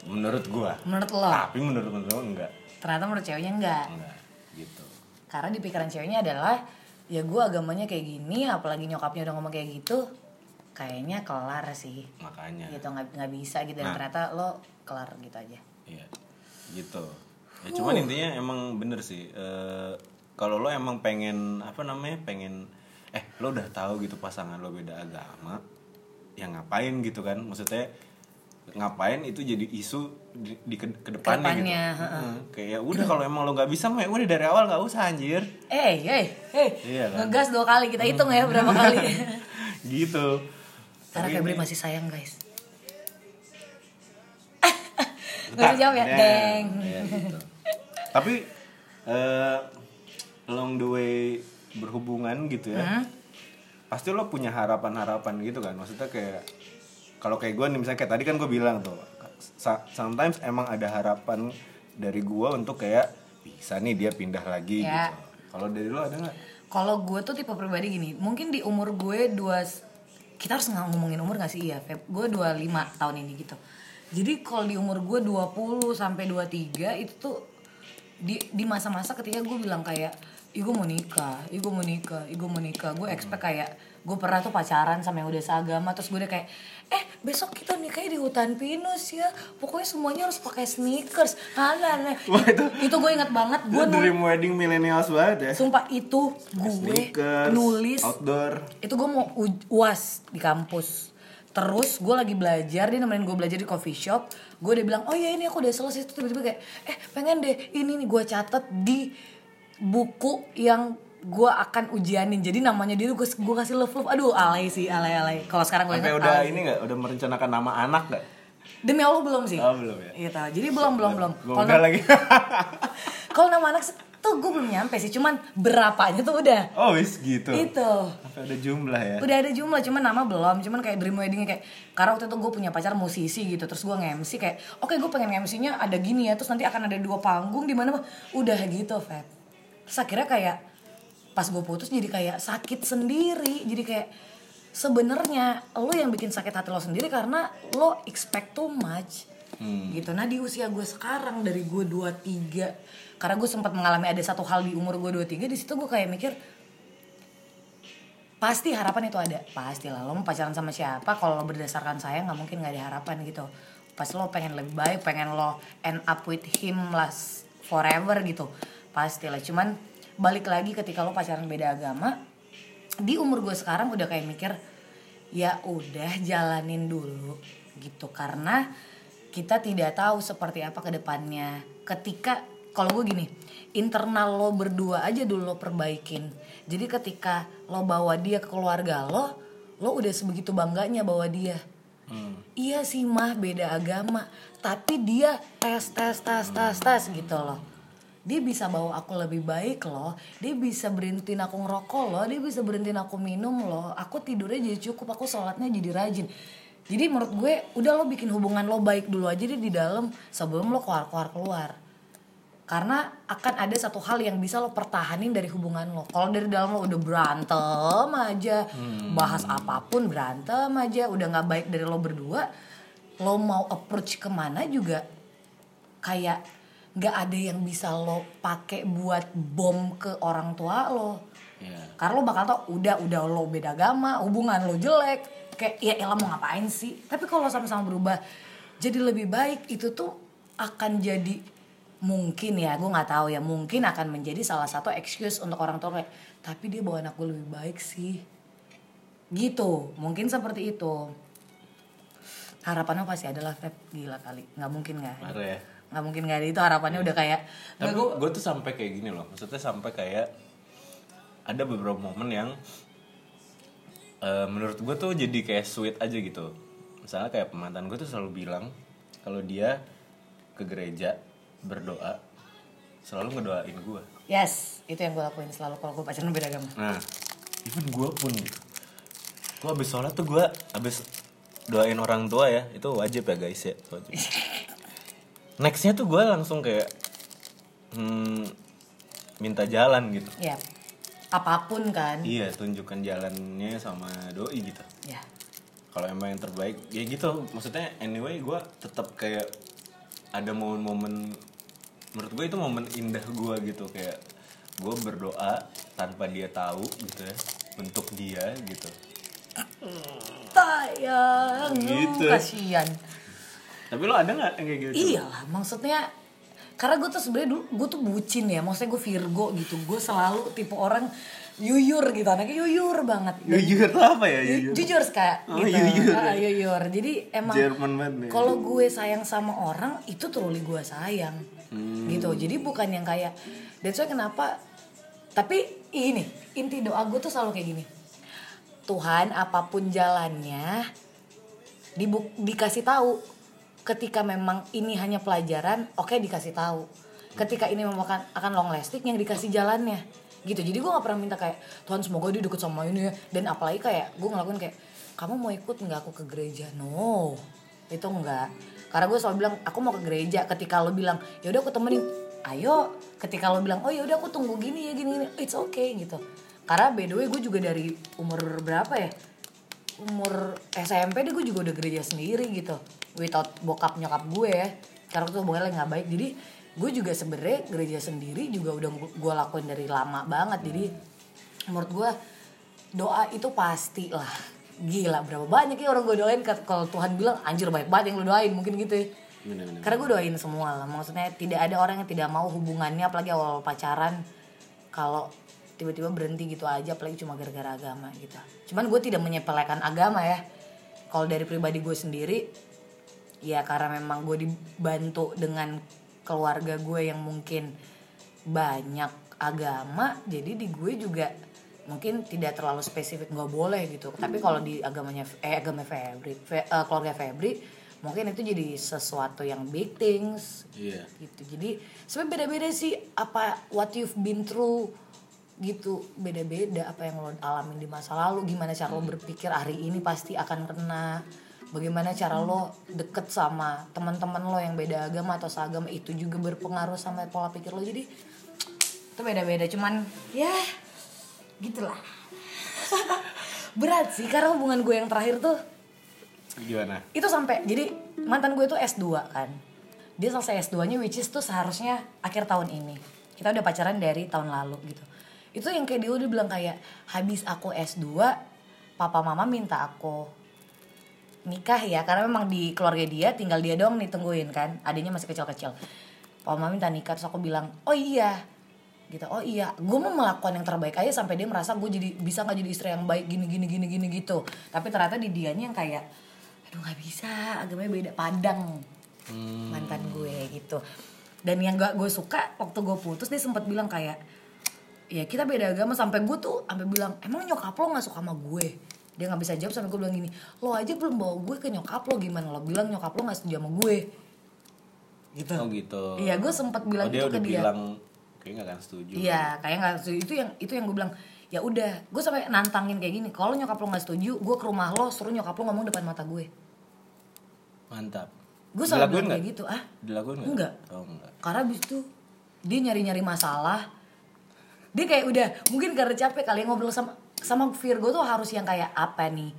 menurut gue Menurut lo, tapi menurut menurut lo enggak ternyata menurut ceweknya enggak. enggak gitu Karena di pikiran ceweknya adalah, ya gue agamanya kayak gini, apalagi nyokapnya udah ngomong kayak gitu, kayaknya kelar sih. makanya Gitu, nggak nggak bisa gitu. Dan Nah. ternyata lo kelar gitu aja. Iya, gitu. Ya cuman intinya emang bener sih. eh, kalau lo emang pengen apa namanya, pengen eh lo udah tahu gitu pasangan lo beda agama, ya ngapain gitu kan? Maksudnya ngapain itu jadi isu di, di ke, ke depannya Ke depannya, gitu. Heeh. Kayak ya udah kalau emang lo nggak bisa, mah ya udah dari awal nggak usah anjir. Eh, eh, eh. Iya kan? Ngegas dua kali, kita hitung ya berapa kali. gitu. Karena Febri masih sayang guys. Gak usah jawab ya, Nah, deng. ya gitu. Tapi eh along the way berhubungan gitu ya. Hmm? Pasti lo punya harapan-harapan gitu kan. Maksudnya kayak kalau kayak gue nih misalnya kayak tadi kan gue bilang tuh sometimes emang ada harapan dari gue untuk kayak bisa nih dia pindah lagi Ya. gitu. Kalau dari lo ada nggak? Kalau gue tuh tipe pribadi gini, mungkin di umur gue dua kita harus ngomongin umur gak sih iya Feb gue 25 tahun ini gitu jadi kalau di umur gue 20 sampai 23 itu tuh di di masa-masa ketika gue bilang kayak Ih gue mau nikah, ih gue mau nikah, ih gue mau nikah. Gue expect kayak, gue pernah tuh pacaran sama yang udah seagama Terus gue udah kayak, eh besok kita nikahnya di hutan pinus ya. Pokoknya semuanya harus pakai sneakers. Nah, nah, Wah, itu- itu gue inget banget. Gue dream wedding millennials banget ya. Sumpah itu gue Sneakers, nulis outdoor. itu gue mau uas di kampus terus gue lagi belajar dia nemenin gue belajar di coffee shop gue udah bilang oh ya ini aku udah selesai Terus tiba-tiba kayak eh pengen deh ini nih gue catat di buku yang gue akan ujianin jadi namanya dia tuh gue gue kasih love love aduh alay sih alay alay kalau sekarang gue Sampai udah alay. ini nggak? Udah merencanakan nama anak nggak? demi allah belum sih Oh, belum ya? gitu jadi belum belum belum Kalau nam- lagi. kalau nama anak tuh gue belum nyampe sih cuman berapanya tuh udah. Oh wis gitu. itu. Sampai ada jumlah ya. udah ada jumlah cuman nama belum cuman kayak dream weddingnya kayak karena waktu itu gue punya pacar musisi gitu terus gue nge-MC kayak oke gue pengen nge-MC-nya ada gini ya terus nanti akan ada dua panggung di mana. Udah gitu Feb. Terus akhirnya kayak pas gue putus jadi kayak sakit sendiri jadi kayak sebenarnya lo yang bikin sakit hati lo sendiri karena lo expect too much. Gitu. Nah di usia gue sekarang dari gue 23 karena gue sempat mengalami ada satu hal di umur gue 23 di situ gue kayak mikir pasti harapan itu ada. Pasti lah lo mau pacaran sama siapa? Kalau lo berdasarkan sayang nggak mungkin nggak ada harapan gitu. Pasti lo pengen lebih baik pengen lo end up with him last forever gitu. Pasti lah. Cuman balik lagi ketika lo pacaran beda agama di umur gue sekarang udah kayak mikir ya udah jalanin dulu gitu. Karena kita tidak tahu seperti apa ke depannya ketika kalau gue gini internal lo berdua aja dulu lo perbaikin. Jadi ketika lo bawa dia ke keluarga lo lo udah sebegitu bangganya bawa dia. Iya sih mah beda agama. Tapi dia tes tes tes tes tes gitu loh. Dia bisa bawa aku lebih baik loh. Dia bisa berhentiin aku ngerokok loh. Dia bisa berhentiin aku minum loh. Aku tidurnya jadi cukup aku sholatnya jadi rajin. Jadi menurut gue udah lo bikin hubungan lo baik dulu aja deh di dalam sebelum lo keluar keluar keluar karena akan ada satu hal yang bisa lo pertahanin dari hubungan lo. Kalau dari dalam lo udah berantem aja bahas apa pun berantem aja udah nggak baik dari lo berdua lo mau approach ke mana juga kayak nggak ada yang bisa lo pakai buat bom ke orang tua lo. Iya. karena lo bakal tau udah udah lo beda agama hubungan lo jelek. Kayak ya elah mau ngapain sih? Tapi kalau sama-sama berubah jadi lebih baik itu tuh akan jadi mungkin ya gue nggak tahu ya mungkin akan menjadi salah satu excuse untuk orang tua kayak tapi dia bawa anak gue lebih baik sih gitu mungkin seperti itu harapannya pasti adalah Feb gila kali nggak mungkin nggak ya. nggak mungkin nggak ada itu harapannya udah kayak Tapi nggak, gue tuh sampai kayak gini loh. Maksudnya sampai kayak ada beberapa momen yang eh, menurut gue tuh jadi kayak sweet aja gitu. Misalnya kayak mantan gue tuh selalu bilang kalau dia ke gereja berdoa selalu ngedoain gue. yes itu yang gue lakuin selalu kalau gue pacaran beda agama Nah, even gue pun gitu. Gue abis sholat tuh gue abis doain orang tua ya itu wajib ya guys ya wajib. Nextnya tuh gue langsung kayak hmm, minta jalan gitu. ya apa pun kan Iya tunjukkan jalannya sama doi gitu. ya Kalau emang yang terbaik ya gitu. Maksudnya anyway gue tetap kayak ada momen-momen menurut gue itu momen indah gue gitu kayak gue berdoa tanpa dia tahu gitu ya untuk dia gitu. sayang Gitu. kasihan Tapi lo ada nggak yang kayak gitu? iyalah maksudnya karena gue tuh sebenarnya dulu gue tuh bucin ya maksudnya gue Virgo gitu gue selalu tipe orang yuyur gitu anaknya yuyur banget tuh apa ya Ju- jujur? kayak Oh, gitu yuyur. Ah, yuyur jadi emang kalau gue sayang sama orang itu truly gue sayang Hmm. gitu. Jadi bukan yang kayak dan soalnya kenapa tapi ini inti doa gue tuh selalu kayak gini. Tuhan apa pun jalannya dibu- dikasih tahu ketika memang ini hanya pelajaran oke dikasih tahu. Ketika ini memang akan, akan long lasting yang dikasih jalannya. Gitu. Jadi gue nggak pernah minta kayak Tuhan semoga dia deket sama ini ya. Dan apalagi kayak gue ngelakuin kayak kamu mau ikut nggak aku ke gereja? No. Itu enggak karena gue selalu bilang aku mau ke gereja. Ketika lo bilang ya udah aku temenin. Ayo. Ketika lo bilang oh ya udah aku tunggu gini ya gini gini. It's okay gitu. Karena by the way gue juga dari umur berapa ya? Umur SMP deh gue juga udah gereja sendiri gitu. Without bokap nyokap gue ya. Karena tuh hubungannya nggak baik. Jadi gue juga sebenarnya gereja sendiri juga udah gue lakuin dari lama banget. Jadi menurut gue doa itu pasti lah gila berapa banyak ya orang gue doain. Kalau Tuhan bilang anjir baik banget yang lu doain mungkin gitu ya. Bener-bener. karena gue doain semua lah. Maksudnya tidak ada orang yang tidak mau hubungannya apalagi awal pacaran kalau tiba-tiba berhenti gitu aja apalagi cuma gara-gara agama gitu. Cuman gue tidak menyepelekan agama ya. Kalau dari pribadi gue sendiri ya karena memang gue dibantu dengan keluarga gue yang mungkin banyak agama jadi di gue juga mungkin tidak terlalu spesifik nggak boleh gitu. Tapi kalau di agamanya eh agama Febri Fe- eh, keluarga Febri mungkin itu jadi sesuatu yang big things. Iya. gitu. Jadi sebenarnya beda-beda sih apa what you've been through gitu. Beda-beda apa yang lo alamin di masa lalu. Gimana cara lo berpikir hari ini pasti akan kena. Bagaimana cara lo deket sama teman-teman lo yang beda agama atau seagama itu juga berpengaruh sama pola pikir lo. Jadi itu beda-beda. Cuman ya gitulah. Berat sih karena hubungan gue yang terakhir tuh Gimana? itu sampai jadi mantan gue tuh S2 kan. Dia selesai S2 nya which is tuh seharusnya akhir tahun ini. Kita udah pacaran dari tahun lalu gitu. Itu yang kayak dia udah bilang kayak habis aku S2 papa mama minta aku nikah ya karena memang di keluarga dia tinggal dia doang nih tungguin kan adanya masih kecil-kecil. Papa mama minta nikah terus aku bilang oh iya gitu. Oh iya gue mau melakukan yang terbaik aja sampai dia merasa gue jadi bisa nggak jadi istri yang baik gini gini gini gini gitu. Tapi ternyata di dianya yang kayak aduh nggak bisa agamanya beda padang mantan gue gitu. Dan yang gak gue suka waktu gue putus dia sempat bilang kayak ya kita beda agama. Sampai gue tuh sampai bilang emang nyokap lo nggak suka sama gue? Dia nggak bisa jawab sampai gue bilang gini lo aja belum bawa gue ke nyokap lo gimana lo? Bilang nyokap lo nggak setuju sama gue. Gitu. Oh gitu. iya gue sempat bilang oh, dia itu ke udah dia. bilang kayak gak akan setuju. Iya, kayak nggak setuju. Itu yang itu yang gue bilang. Ya udah, gue sampai nantangin kayak gini. Kalau nyokap lo nggak setuju, gue ke rumah lo suruh nyokap lo ngomong depan mata gue. Mantap. Gue selalu bilang nggak? kayak gitu. Ah, Dilakuin nggak? Enggak. Oh enggak. karena abis itu dia nyari-nyari masalah. Dia kayak udah mungkin karena capek kali ngobrol sama sama Virgo tuh harus yang kayak apa nih?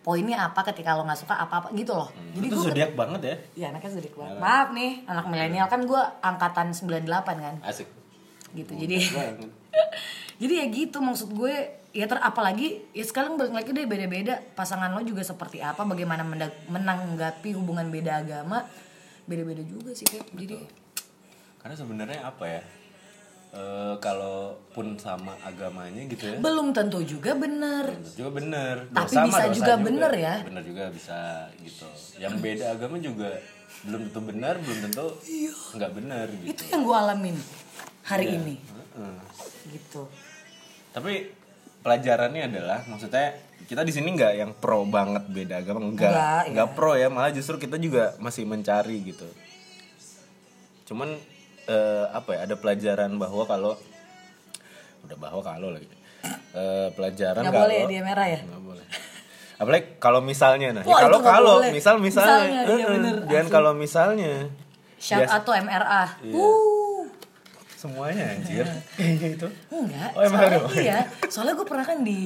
Poinnya apa ketika lo nggak suka apa-apa gitu loh. Jadi Itu zodiak banget ya. Iya anaknya zodiak banget. Maaf nih, anak milenial kan gue angkatan 98 kan. Asik. Gitu. Jadi Banget. jadi ya gitu maksud gue ya ter apalagi ya sekarang balik lagi deh beda-beda pasangan lo juga seperti apa bagaimana menanggapi hubungan beda agama beda-beda juga sih Pep. jadi Karena sebenarnya apa ya? Eh kalau pun sama agamanya gitu ya. belum tentu juga bener Bener juga bener. Tapi Dosa bisa dosa juga bener ya. Bener juga bisa gitu. Yang beda agama juga belum tentu benar, belum tentu nggak benar itu gitu. yang gue alamin hari Iya. ini Heeh. gitu Tapi pelajarannya adalah maksudnya kita di sini nggak yang pro banget beda agama enggak Enggak, enggak iya. pro ya malah justru kita juga masih mencari gitu cuman eh, apa ya ada pelajaran bahwa kalau udah bahwa kalau lagi Eh, pelajaran nggak kalau boleh ya dia merah ya nggak boleh apalagi kalau misalnya nah ya Wah, kalau kalau boleh. misal misalnya, Misalnya, iya bener, jangan asli. kalau misalnya shout to MRA Iya. uh semuanya anjir. Kayaknya itu. Enggak Oh, emang soalnya ada? iya. Soalnya gue pernah kan di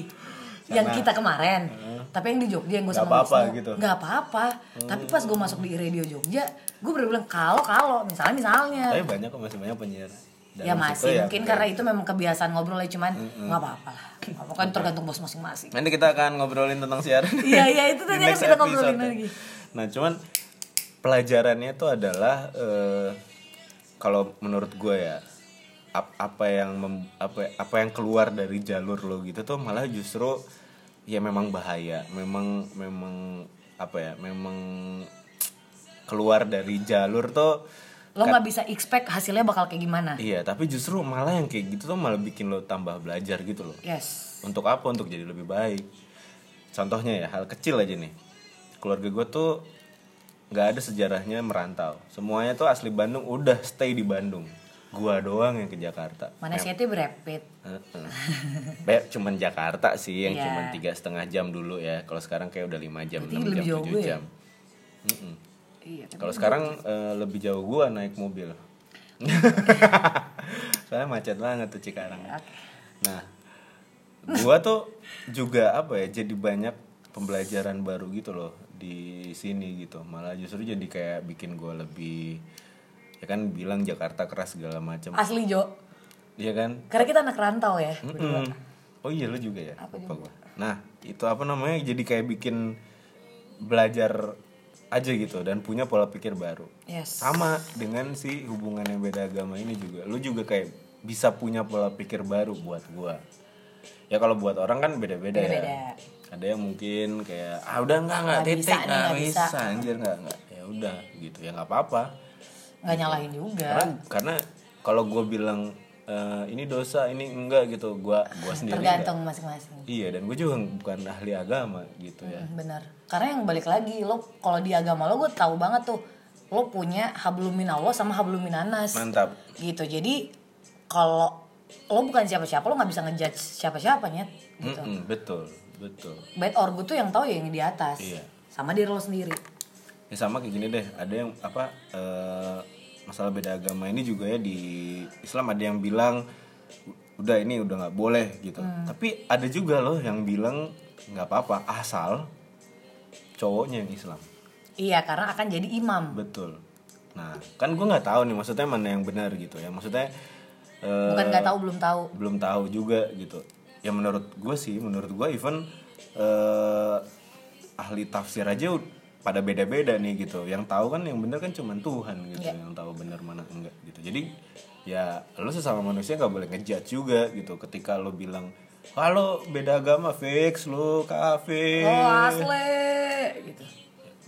yang Sana. kita kemarin tapi yang di Jogja yang gue sama apa-apa Wisnu, gitu. nggak apa-apa. Tapi pas gue masuk di radio Jogja gue bener bilang kalau kalau. Misalnya misalnya. Tapi banyak kok masih banyak penyiar ya Dalam situ masih. ya, mungkin kayak karena itu memang kebiasaan ngobrol ya cuman nggak apa-apa lah. Apa kan tergantung bos masing-masing. Nanti kita akan ngobrolin tentang siaran. Iya, iya, itu Di tadi akan kita ngobrolin episode. lagi. Nah, cuman pelajarannya itu adalah eh, kalau menurut gue ya ap- apa yang mem- apa apa yang keluar dari jalur lo gitu tuh malah justru ya memang bahaya. Memang memang apa ya? Memang keluar dari jalur tuh lo nggak bisa expect hasilnya bakal kayak gimana iya, tapi justru malah yang kayak gitu tuh malah bikin lo tambah belajar gitu loh. yes Untuk apa? Untuk jadi lebih baik. Contohnya ya hal kecil aja nih. Keluarga gue tuh nggak ada sejarahnya merantau. Semuanya tuh asli Bandung, udah stay di Bandung. Gua doang yang ke Jakarta. mana sih itu berepit Heeh. Be, cuman Jakarta sih yang Iya. cuman tiga setengah jam dulu ya. Kalau sekarang kayak udah lima jam, enam jam, tujuh ya? jam. Mm-mm. iya tapi Kalau sekarang eh, lebih jauh gua naik mobil. Soalnya macet banget tuh Cikarang. Oke. Nah, gua tuh juga apa ya jadi banyak pembelajaran baru gitu loh di sini gitu. Malah justru jadi kayak bikin gua lebih ya kan bilang Jakarta keras segala macam. asli Jo Iya kan? karena kita anak rantau ya berdua. Mm-mm. Oh iya lu juga ya. Aku Lupa gua. Nah, itu apa namanya? Jadi kayak bikin belajar aja gitu dan punya pola pikir baru. yes Sama dengan si hubungan yang beda agama ini juga. Lu juga kayak bisa punya pola pikir baru buat gua. Ya kalau buat orang kan beda-beda ya. Ada yang mungkin kayak ah udah enggak enggak Nggak titik bisa nggak bisa. bisa. anjir enggak enggak. Ya udah gitu. Ya nggak apa-apa. Nggak nyalahin juga Karena karena kalau gua bilang eh, ini dosa, ini enggak gitu. Gua gua sendiri tergantung masing-masing Iya, dan gue juga bukan ahli agama gitu ya. Hmm, bener karena yang balik lagi lo kalau di agama lo gue tahu banget tuh lo punya hablumin Allah sama hablumin anas Mantap. gitu jadi kalau lo bukan siapa-siapa lo nggak bisa ngejudge siapa-siapanya gitu Mm-mm, betul, betul. bad or good tuh yang tahu ya yang di atas Iya. sama diri lo sendiri Ya sama kayak gini deh, ada yang apa eh, masalah beda agama ini juga ya di Islam ada yang bilang udah ini udah nggak boleh gitu. Tapi ada juga loh yang bilang nggak apa-apa asal cowoknya yang Islam. iya karena akan jadi imam Betul. Nah, kan gue nggak tahu nih maksudnya mana yang benar gitu ya. Maksudnya eh, bukan nggak tahu belum tahu belum tahu juga gitu ya menurut gue sih menurut gue even eh, ahli tafsir aja pada beda-beda nih gitu. Yang tahu kan yang bener kan cuma Tuhan gitu Iya. yang tahu bener mana enggak gitu. Jadi ya lo sesama manusia nggak boleh ngejudge juga gitu. Ketika lo bilang kalau beda agama fix lo kafir. Oh asli. Gitu.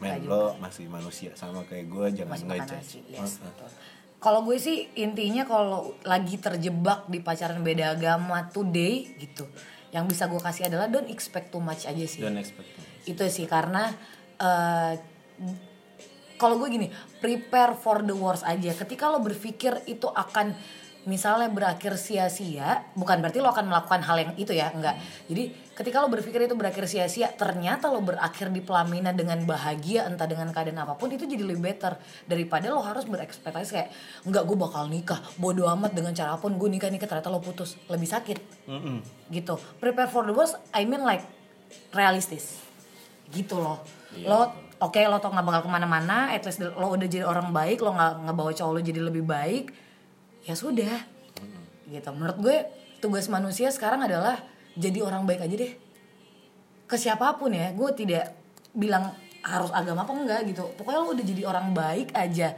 Men lo masih manusia sama kayak gue jangan masih nasi yes, kalau gue sih intinya kalau lagi terjebak di pacaran beda agama today gitu yang bisa gue kasih adalah don't expect too much aja sih. Dan expect itu sih karena eh, kalau gue gini prepare for the worst aja. Ketika lo berpikir itu akan misalnya berakhir sia-sia bukan berarti lo akan melakukan hal yang itu ya enggak. Jadi ketika lo berpikir itu berakhir sia-sia ternyata lo berakhir di pelaminan dengan bahagia entah dengan keadaan apa pun itu jadi lebih better. Daripada lo harus berekspektasi kayak enggak gue bakal nikah. Bodo amat dengan cara apa pun gue nikah nikah. Ternyata lo putus. Lebih sakit. Mm-mm. gitu. Prepare for the worst I mean like realistis. Gitu loh Iya, lo oke lo tau nggak bakal ke mana-mana at least lo udah jadi orang baik lo nggak ngebawa cowok lo jadi lebih baik ya sudah. Gitu. Menurut gue tugas manusia sekarang adalah jadi orang baik aja deh. Ke siapa pun ya gue tidak bilang harus agama apa enggak gitu. Pokoknya lo udah jadi orang baik aja.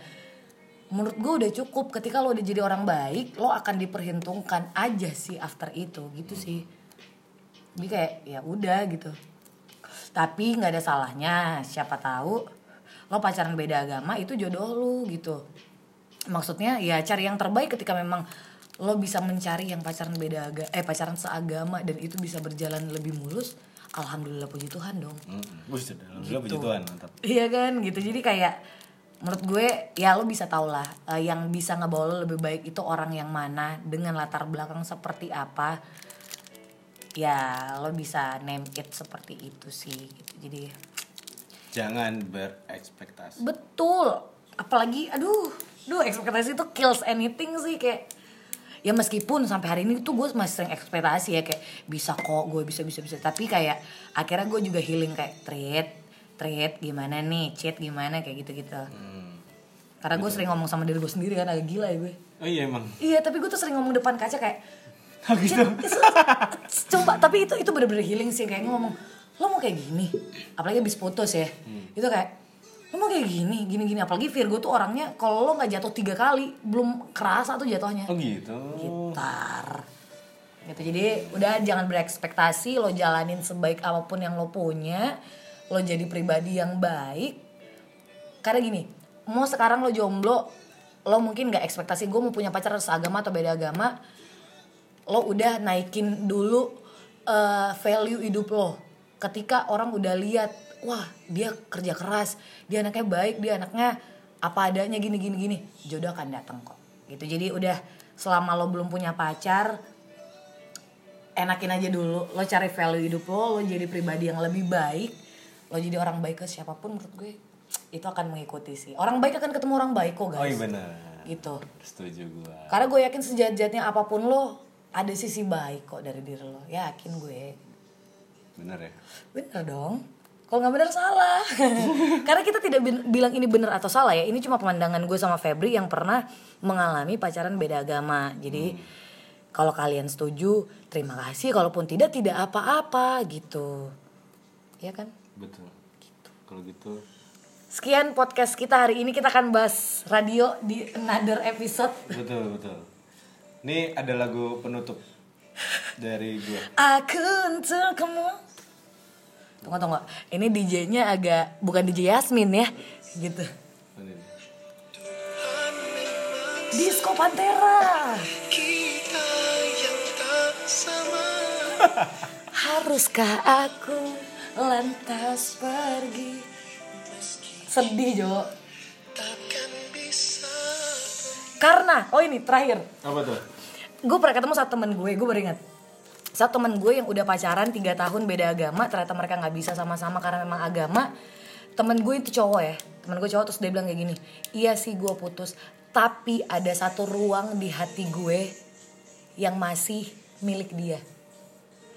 Menurut gue udah cukup. Ketika lo udah jadi orang baik lo akan diperhitungkan aja sih after itu. Gitu sih. Jadi kayak ya udah gitu tapi nggak ada salahnya siapa tahu lo pacaran beda agama itu jodoh lu gitu. Maksudnya ya cari yang terbaik ketika memang lo bisa mencari yang pacaran beda agama eh pacaran seagama dan itu bisa berjalan lebih mulus alhamdulillah puji Tuhan dong. Mm-mm. Buset, alhamdulillah puji Tuhan mantap. Iya kan gitu. Jadi kayak menurut gue ya lo bisa tau lah eh, yang bisa ngebawa lo lebih baik itu orang yang mana dengan latar belakang seperti apa ya lo bisa name it seperti itu sih gitu. Jadi jangan berekspektasi. Betul. Apalagi aduh duh ekspektasi itu kills anything sih kayak ya meskipun sampai hari ini tuh gue masih sering ekspektasi ya kayak bisa kok gue bisa bisa bisa. Tapi kayak akhirnya gue juga healing kayak trade trade gimana nih? Chat gimana? Kayak gitu gitu Hmm. karena gue sering ngomong sama diri gue sendiri kan agak gila ya gue. Oh iya emang. Iya tapi gue tuh sering ngomong depan kaca kayak Oh, gitu. "Cit, coba tapi itu itu bener-bener healing sih. Kayak ngomong lo mau kayak gini? Apalagi habis putus ya. Itu kayak lo mau kayak gini gini gini apalagi Virgo tuh orangnya kalau lo nggak jatuh tiga kali belum kerasa tuh jatuhnya. Oh gitu. Gitar. Gitu. Jadi udah jangan berekspektasi lo jalanin sebaik apa pun yang lo punya lo jadi pribadi yang baik. Karena gini mau sekarang lo jomblo lo mungkin nggak ekspektasi gue mau punya pacar seagama atau beda agama lo udah naikin dulu eh, value hidup lo. Ketika orang udah lihat wah dia kerja keras dia anaknya baik dia anaknya apa adanya gini gini gini. Jodoh akan datang kok. Gitu. Jadi udah selama lo belum punya pacar enakin aja dulu. Lo cari value hidup lo lo jadi pribadi yang lebih baik lo jadi orang baik ke siapa pun menurut gue itu akan mengikuti sih. Orang baik akan ketemu orang baik kok guys oh iya benar. Gitu. Setuju gua. Karena gue yakin sejahat-jahatnya apa pun lo ada sisi baik kok dari diri lo yakin gue. Benar ya? Bener dong. Kalau nggak bener salah. Karena kita tidak bilang ini bener atau salah ya. Ini cuma pemandangan gue sama Febri yang pernah mengalami pacaran beda agama. Jadi kalau kalian setuju terima kasih. Kalaupun tidak tidak apa-apa gitu. Ya kan? Betul. Kalau gitu. Sekian podcast kita hari ini. Kita akan bahas radio di another episode. Betul betul ini ada lagu penutup dari gua. Aku untuk kamu Tunggu tunggu. Ini DJ-nya agak Bukan DJ Yasmin ya Gitu. Ini. Disco Pantera. Kita yang tak sama. Haruskah aku lantas pergi? Sedih Jo. Takkan bisa. Karena Oh ini terakhir. Apa tuh Gue pernah ketemu satu temen gue Gue baru ingat. Satu temen gue yang udah pacaran 3 tahun beda agama Ternyata mereka gak bisa sama-sama karena memang agama. Temen gue itu cowok ya Temen gue cowok terus dia bilang kayak gini Iya sih gue putus Tapi ada satu ruang di hati gue Yang masih milik dia.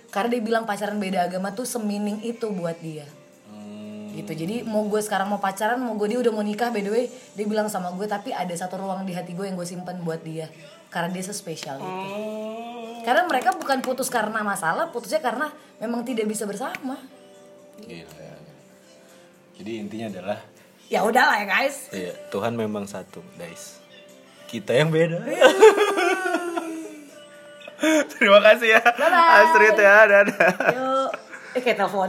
Karena dia bilang pacaran beda agama tuh semining itu buat dia. Hmm, gitu jadi mau gue sekarang mau pacaran mau gue dia udah mau nikah by the way dia bilang sama gue tapi ada satu ruang di hati gue yang gue simpan buat dia karena dia sespesial itu Oh. karena mereka bukan putus karena masalah putusnya karena memang tidak bisa bersama Gila. ya. Jadi intinya adalah ya udahlah ya guys Iya, Tuhan memang satu, guys. Kita yang beda. Terima kasih ya, Bye-bye. Astrid ya, dadah. yuk eh kayak telepon